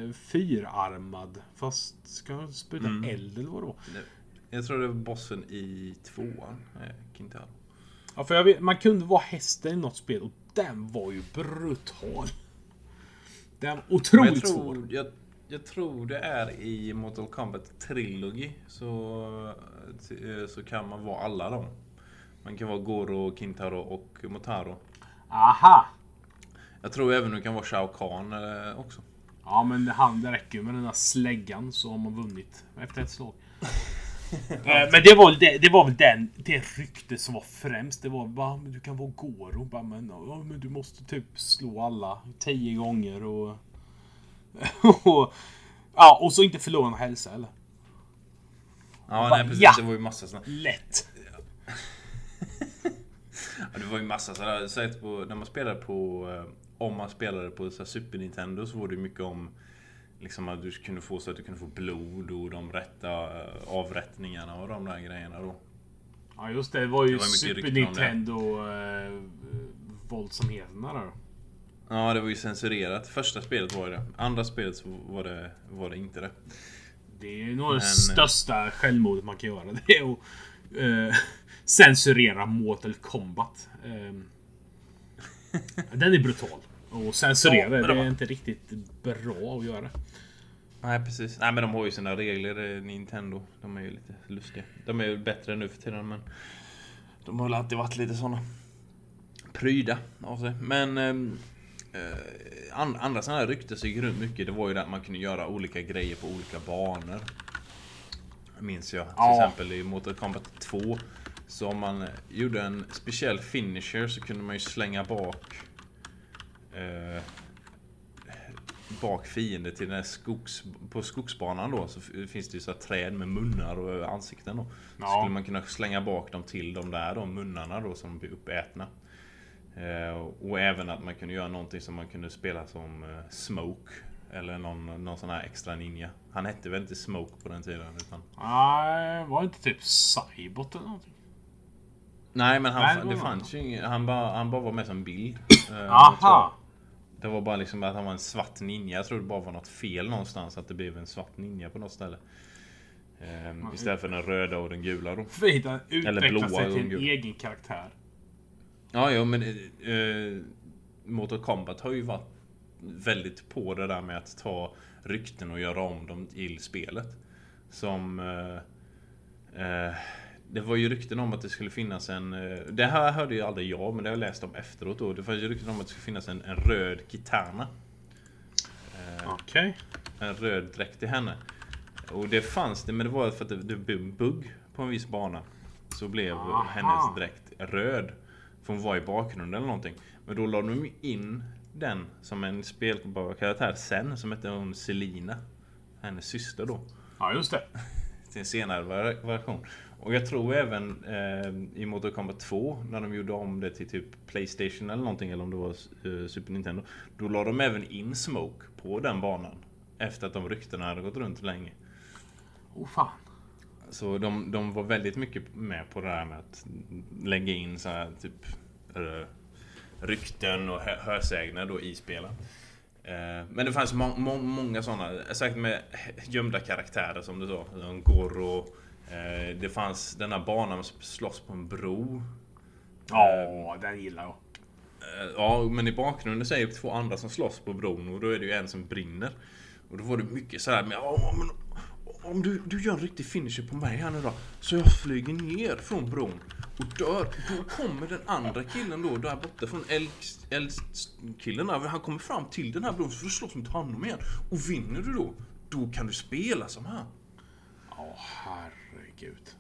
eh, fyrarmad. Fast ska han spruta Mm. eld eller vadå? Jag tror det var bossen i tvåan. eh, Quintaro. Ja, för jag vet, man kunde vara hästen i något spel och den var ju brutal. Den var otroligt jag svår. tror, jag, jag tror det är i Mortal Kombat Trilogy. Så, eh, så kan man vara alla dem. Man kan vara Goro, Kintaro och Motaro. Aha! Jag tror även du kan vara Shao Kahn eh, också. Ja, men han, det räcker ju med den där släggan så har man vunnit efter ett slag. *laughs* Eh, men det var, det, det var väl den, det ryktet som var främst. Det var bara, du kan vara Goro. Bara, men, men du måste typ slå alla tio gånger och... *laughs* och ja, och så inte förlora någon hälsa eller? Ja, Va? nej, precis. Ja. Det var ju massa såna. Lätt! *laughs* Ja, det var ju massa säg på, när man spelade på, eh, om man spelade på så Super Nintendo så var det mycket om Liksom att du kunde få så att du kunde få blod och de rätta eh, avrättningarna och de där grejerna då. Ja, just det. Det var ju Det var Super. Nintendo eh, våldsamheterna där. Ja, det var ju censurerat. Första spelet var det. Andra spelet så var det, var det inte det. Det är nog det Men, eh, största självmordet man kan göra. Det är att eh, censurera Mortal Kombat. Eh, *laughs* den är brutal. Och censurera, Ja, det de- är inte riktigt bra att göra. Nej, precis. Nej, men de har ju sina regler, eh, Nintendo. De är ju lite lustiga. De är ju bättre nu för tiden, men de har väl alltid varit lite såna pryda av sig. Men eh, an, andra sådana här rykten som gick runt mycket, det var ju att man kunde göra olika grejer på olika banor. Minns jag. Till Ja. exempel i Mortal Kombat 2. Så om man gjorde en speciell finisher så kunde man ju slänga bak eh, bak fiender till den här skogs, på skogsbanan då så finns det ju så här träd med munnar och ansikten då. Så Ja. skulle man kunna slänga bak dem till de där då, munnarna då som blir uppätna. Eh, och även att man kunde göra någonting som man kunde spela som eh, Smoke. Eller någon, någon sån här extra ninja. Han hette väl inte Smoke på den tiden utan... Nej, var det inte typ Cybot eller någonting? Nej men han, Nej, det fanns ju ingen, han, bara, han bara var med som bild. Eh, Aha! Det var bara liksom att han var en svart ninja. Jag tror det bara var något fel någonstans att det blev en svart ninja på något ställe. Ehm, istället för den röda och den gula då. Frida utvecklar blåa sig till en egen karaktär. Ja, ja men eh, Mortal Kombat har ju varit väldigt på det där med att ta rykten och göra om dem till spelet. Som... Eh, eh, det var ju rykten om att det skulle finnas en... eh, Det här hörde ju aldrig jag, men det har jag läst om efteråt då. Det fanns ju rykten om att det skulle finnas en, en röd kitana. Okej. En röd dräkt till henne. Och det fanns det, men det var för att det, det blev en bugg på en viss bana. Så blev Aha. hennes dräkt röd. För hon var i bakgrunden eller någonting. Men då la de in den som en spelbar karaktär sen, som hette hon Selina. Hennes syster då. Ja, just det. *laughs* Till en senare ver- version. Och jag tror även eh, i Mortal Kombat 2 när de gjorde om det till typ Playstation eller någonting eller om det var eh, Super Nintendo. Då la de även in Smoke på den banan. Efter att de ryktena hade gått runt länge. Oh fan. Så de, de var väldigt mycket med på det här med att lägga in så här typ eh, rykten och hö- hörsägner då i spelen. Eh, Men det fanns må må många sådana, säkert med gömda karaktärer som du sa. Goro. eh, Det fanns den här banan som slåss på en bro. Ja, den gillar jag. Eh, Ja, men i bakgrunden så är det två andra som slåss på bron och då är det ju en som brinner. Och då var det mycket så här med ja, men om du, du gör en riktig finisher på mig här nu då. Så jag flyger ner från bron och dör. Då kommer den andra killen då där borta från älgkillen där. Han kommer fram till den här bron så får du slåss mot honom igen. Och vinner du då, då kan du spela som han. Ja, herregud.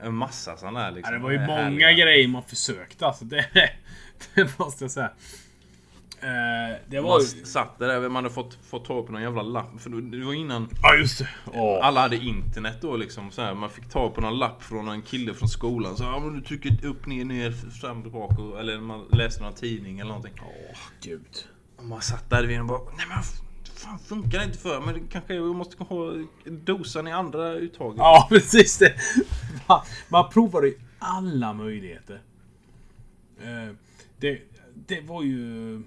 En massa sådana här liksom. Ja, det var ju många härliga. grejer man försökte alltså. Det, *laughs* det måste jag säga. Eh, det var Man ju... satt där, man hade fått, fått tag på någon jävla lapp. För det var innan Ja, just det. Åh. Alla hade internet då liksom så här. Man fick ta på någon lapp från en kille från skolan. Så ja, men du trycker upp, ner, ner, fram, tillbaka. Eller man läste någon tidning eller någonting. Åh, gud. Och man satt där vid och bara Nej men fan funkar det inte för Men det kanske jag måste ha dosan i andra uttaget. Ja, *laughs* precis det. Man, man provade ju alla möjligheter. Eh, det, det var ju...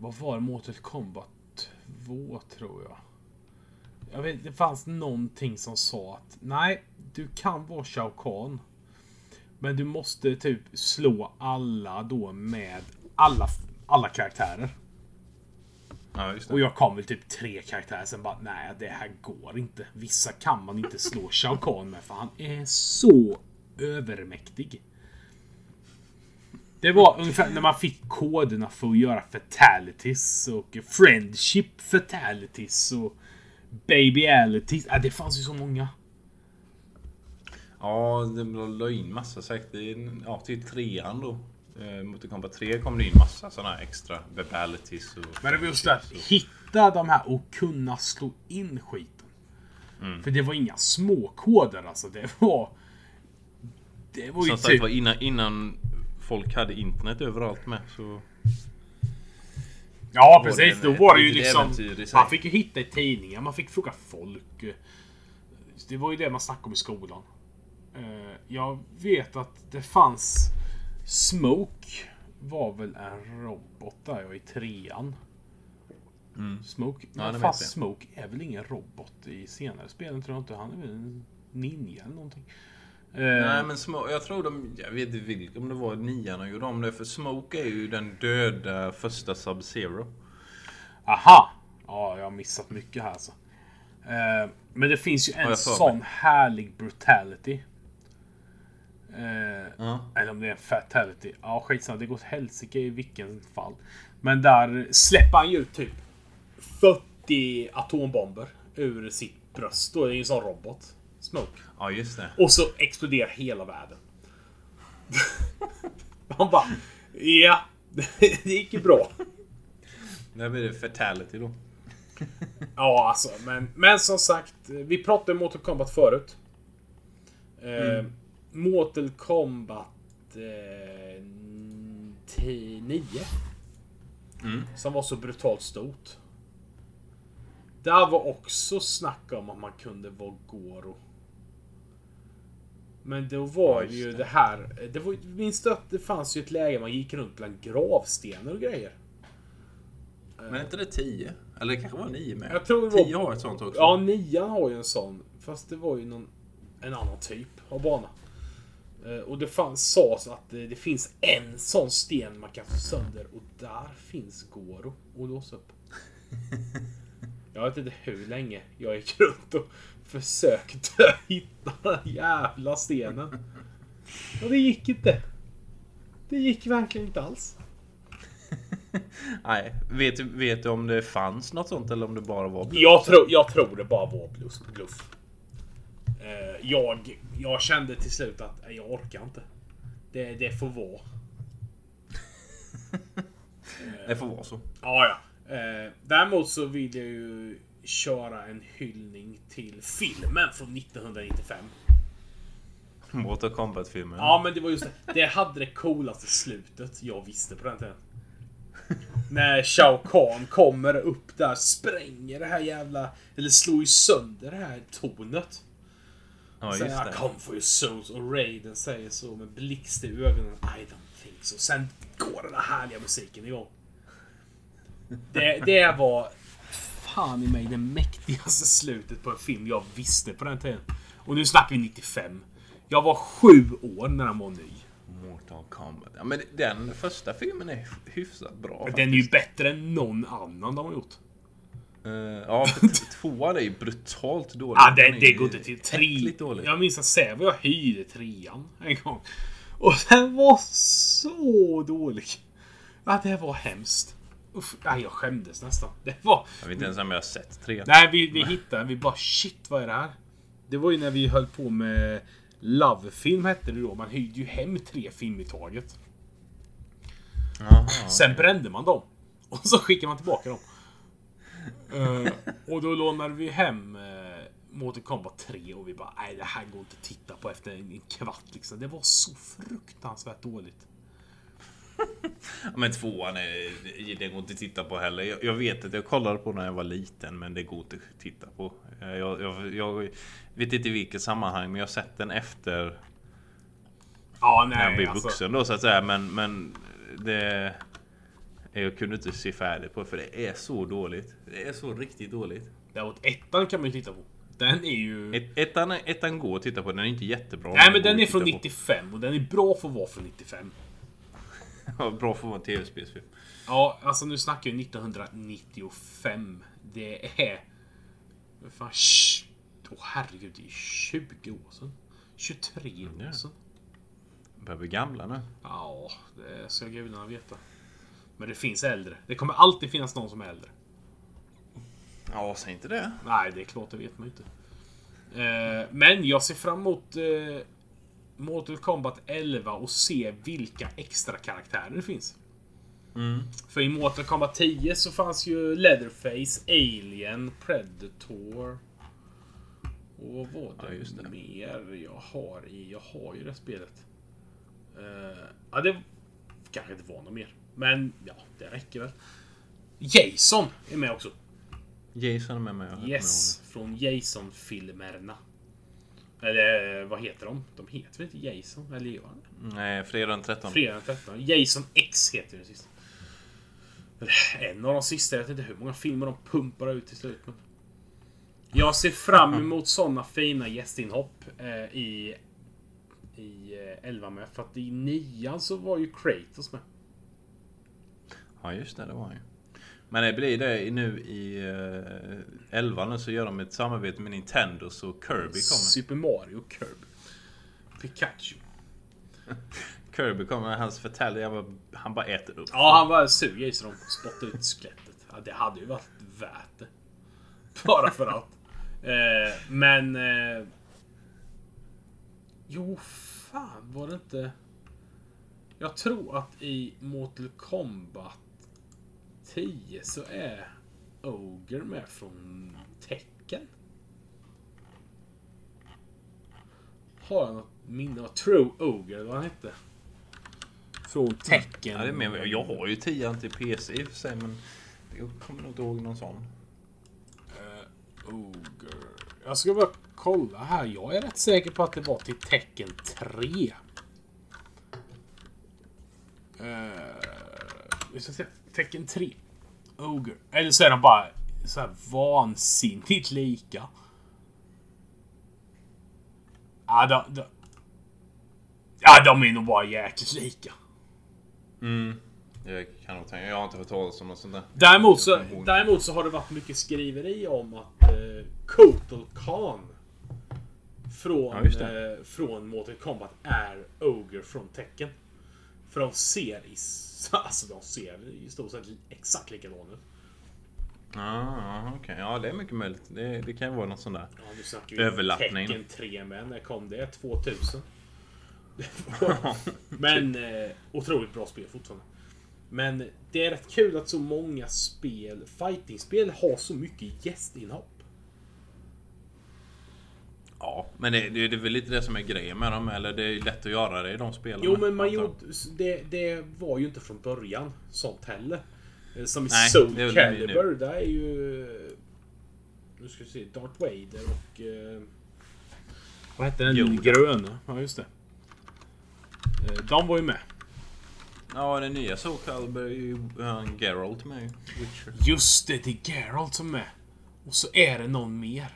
Vad var det? Mortal Kombat 2 tror jag. Jag vet, det fanns någonting som sa att nej, du kan vara Shao Kahn. Men du måste typ slå alla då med alla, alla karaktärer. Ja. Och jag kom väl typ tre karaktärer sen bara nej det här går inte. Vissa kan man inte slå Shao Kahn med för han är så övermäktig. Det var ungefär när man fick koderna för att göra fatalities och friendship fatalities och babyalities. Ja, det fanns ju så många. Ja, det la in massa säkert. Ja, till trean då. Eh, Mortal Kombat 3 kom det in massa sådana här extra babalities och... Men det var just det att hitta de här och kunna slå in skiten. För det var inga små koder alltså. Det var... Det var ju Som sagt typ... var innan, innan folk hade internet överallt med så... Ja precis, då var det ju liksom... Man fick ju hitta i tidningar, man fick fråga folk. Det var ju det man snackade om i skolan. Eh, Jag vet att det fanns... Smoke var väl en robot där jag i trean. Smoke? Mm. Ja, men det fast. Smoke är väl ingen robot i senare spelen tror jag inte. Han är väl en ninja eller någonting. Eh, Nej men Smoke, jag tror de, jag vet inte om det var nian och gjorde om det. För Smoke är ju den döda första Sub-Zero. Aha! Ja, jag har missat mycket här alltså. Eh, men det finns ju en för mig. sån härlig brutality. Eh, Ja. Eller om det är en fatality. Ja, skitsamma. Det går åt helsike i vilken fall. Men där släpper han ju typ 40 atombomber ur sitt bröst. Då är det ju en sån robot. Smoke. Ja just det. Och så exploderar hela världen. *laughs* Han bara... Ja, *laughs* det gick ju bra. Där blir det fatality då. Ja, alltså. Men, men som sagt, vi pratade om Mortal Kombat förut. Eh, Mortal Kombat eh, 9. Som var så brutalt stort. Där var också snack om att man kunde vara Goro. Men då var det just ju det. det här. Det var, minns du att det fanns ju ett läge man gick runt bland gravstenar och grejer? Men är inte det 10? Eller det kanske var 9 med? Jag tror det var- 10 har ett sånt också. Ja, nian har ju en sån. Fast det var ju någon, en annan typ av bana. Eh, Och det fanns, sades att eh, det finns en sån sten man kan få sönder och där finns Goro att låsa upp. *laughs* Jag vet inte hur länge jag gick runt och försökte *laughs* hitta den jävla stenen. Och det gick inte. Det gick verkligen inte alls. *laughs* Nej, vet, du- vet du om det fanns något sånt eller om det bara var bluff? Jag tror, jag tror det bara var bluff. bluff. Eh, jag, jag kände till slut att nej, jag orkar inte. Det, det får vara. *laughs* Det får vara så. Ja, ja. Eh, däremot så vill jag ju köra en hyllning till filmen från 1995. *laughs* Mortal Kombat-filmen. Ja, men det var just det. Det hade det coolaste slutet jag visste på den tiden. *laughs* När Shao Kahn kommer upp där, spränger det här jävla... Eller slår ju sönder det här tornet. ja Säger just han det. come for your souls och Raiden säger så med blixt i ögonen. I don't think so. Sen går den där härliga musiken igång. Det, det var fan i mig det mäktigaste slutet på en film jag visste på den tiden. Och nu snackar vi 95. Jag var sju år när den var ny. Mortal Kombat. Ja, men den första filmen är hyfsat bra. Den är ju bättre än någon annan de har gjort. Eh, ja, *laughs* tvåan är ju brutalt dålig. Ja, det, det går inte till. äckligt Tre, dålig. jag minns att Säve jag hyrde trean en gång. Och den var så dålig. Ja, det var hemskt. Uff, nej, jag skämdes nästan. Det var... Jag vet inte ens om jag har sett tre. Nej, vi, vi hittade Vi bara shit, vad är det här? Det var ju när vi höll på med Love-film hette det då. Man hyrde ju hem tre film i taget. Jaha, Sen brände man dem. *laughs* Och så skickade man tillbaka dem. Eh, och då lånade vi hem uh, Mortal Kombat 3 och vi bara nej det här går inte att titta på efter en, en kvart liksom. Det var så fruktansvärt dåligt. *laughs* Ja, Men tvåan är, det går inte att titta på heller. Jag, jag vet att jag kollade på när jag var liten men det går inte att titta på. Eh, Jag, jag, jag vet inte i vilket sammanhang men jag har sett den efter Ja när jag nej blev alltså. vuxen då så att säga. Men, men det... Jag kunde inte se färdigt på det för det är så dåligt. Det är så riktigt dåligt. Däremot ettan kan man ju titta på. Den är ju... Ett, ettan, ettan går att titta på, den är inte jättebra. nej men går den är från titta på. 95 och den är bra för att vara från 95. Bra för att vara en tv-spelsfilm. Ja, alltså nu snackar vi 1995. Det är... Fan, sh- Åh herregud, det är 20 år sedan. 23 år Ja. sedan. Börjar bli gamla nu. Ja, det ska gudarna veta. Men det finns äldre. Det kommer alltid finnas någon som är äldre. Ja, säg inte det. Nej, det är klart, det vet man ju inte. Eh, men jag ser fram emot eh, Mortal Kombat 11 och se vilka extra karaktärer det finns. För i Mortal Kombat 10 så fanns ju Leatherface, Alien, Predator. Och vad var det, Ja, just det. mer jag har i... Jag har ju det spelet. Eh, ja, det kanske inte var något mer. Men ja, det räcker väl. Jason är med också. Jason är med mig. Yes, från Jason-filmerna. Eller vad heter de? De heter väl inte Jason? Eller gör de. Nej, fredag den 13. Fredag den 13. Jason X heter den sista. En av de sista. Jag vet inte hur många filmer de pumpar ut till slut. Men... Jag ser fram emot sådana fina gästinhopp eh, i i eh, 11 med. För att i nian så var ju Kratos med. Ja, just det. Det var han ju. Men det blir det nu i uh, 11 nu så gör de ett samarbete med Nintendo så Kirby kommer. Super Mario Kirby. Pikachu. *laughs* Kirby kommer, hans förtäljare, han bara, han bara äter upp. Ja, han var suger i så de spottade ut skelettet. Ja, det hade ju varit värt det. *laughs* Bara för att. Eh, men... Eh, jo, fan var det inte... Jag tror att i Mortal Kombat 10 så är Ogre med från Tekken. Har jag något minne av True Ogre, eller vad han hette? Från Tekken. Ja, det är med. Jag har ju 10 till PC i och för sig men jag kommer nog inte ihåg någon sån. Eh, Ogre. Jag ska bara kolla här. Jag är rätt säker på att det var till tecken 3. Uh, vi ska se. Tecken 3. Ogre. Eller så är de bara så här vansinnigt lika. Ja, då, då. Ja, de är nog bara jäkligt lika. Mm. Jag kan nog tänka. Jag har inte hört talas om något sånt där. Däremot så, däremot så har det varit mycket skriveri om att eh, Kotal Khan från, Ja, eh, från Mortal Kombat är Ogre från Tekken. För de ser i, *laughs* alltså de ser i stort sett exakt likadana ut. Ah, okej. Ja, det är mycket möjligt. Det, det kan ju vara något sånt där. Ja, nu snackar vi Överlappning. Tekken 3 med. När kom det? 2000? Det *laughs* var- Men eh, otroligt bra spel fortfarande. Men det är rätt kul att så många spel, fightingspel, har så mycket gästinhopp. Ja, men det, det, det är väl lite det som är grejen med dem. Eller det är lätt att göra det i de spelen. Jo men man gjorde, det, det var ju inte från början sånt heller. Eh, Som i Nej, Soul det. Calibur, där är ju... Nu ska vi se, Darth Vader och... Eh, vad hette den? Yoda. Grön. Ja just det. Eh, De var ju med. Ja, den nya Soul Calibur är ju han Geralt med Witcher. Just det, det är Geralt som är med. Och så är det någon mer.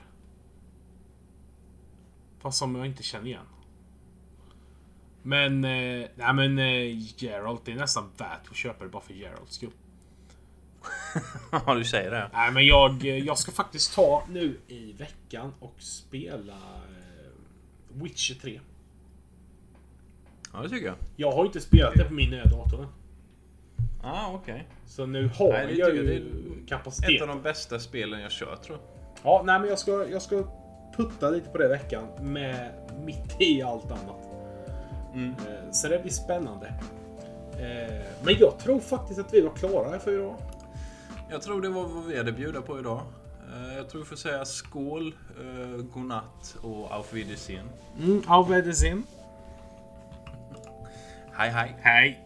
Fast som jag inte känner igen. Men, eh, nej men eh, Geralt, det är nästan värt att köpa det bara för Geralts skull. *laughs* Ja, du säger det. Nej men jag, eh, jag ska faktiskt ta nu i veckan och spela eh, Witcher 3. Ja, det tycker jag. Jag har inte spelat det på min nya dator än. Ah, okej. Så nu har Nej, det jag tycker jag ju det är kapacitet. Ett av de bästa spelen jag kört tror jag. Ja, nej men jag ska, jag ska putta lite på det veckan med mitt i allt annat. Mm. Eh, Så det blir spännande. Eh, Men jag tror faktiskt att vi var klara för idag. Jag tror det var vad vi hade bjuda på idag. Eh, Jag tror vi får säga skål, godnatt och auf Wiedersehen. Mm, auf Wiedersehen. Hej hej! Hej!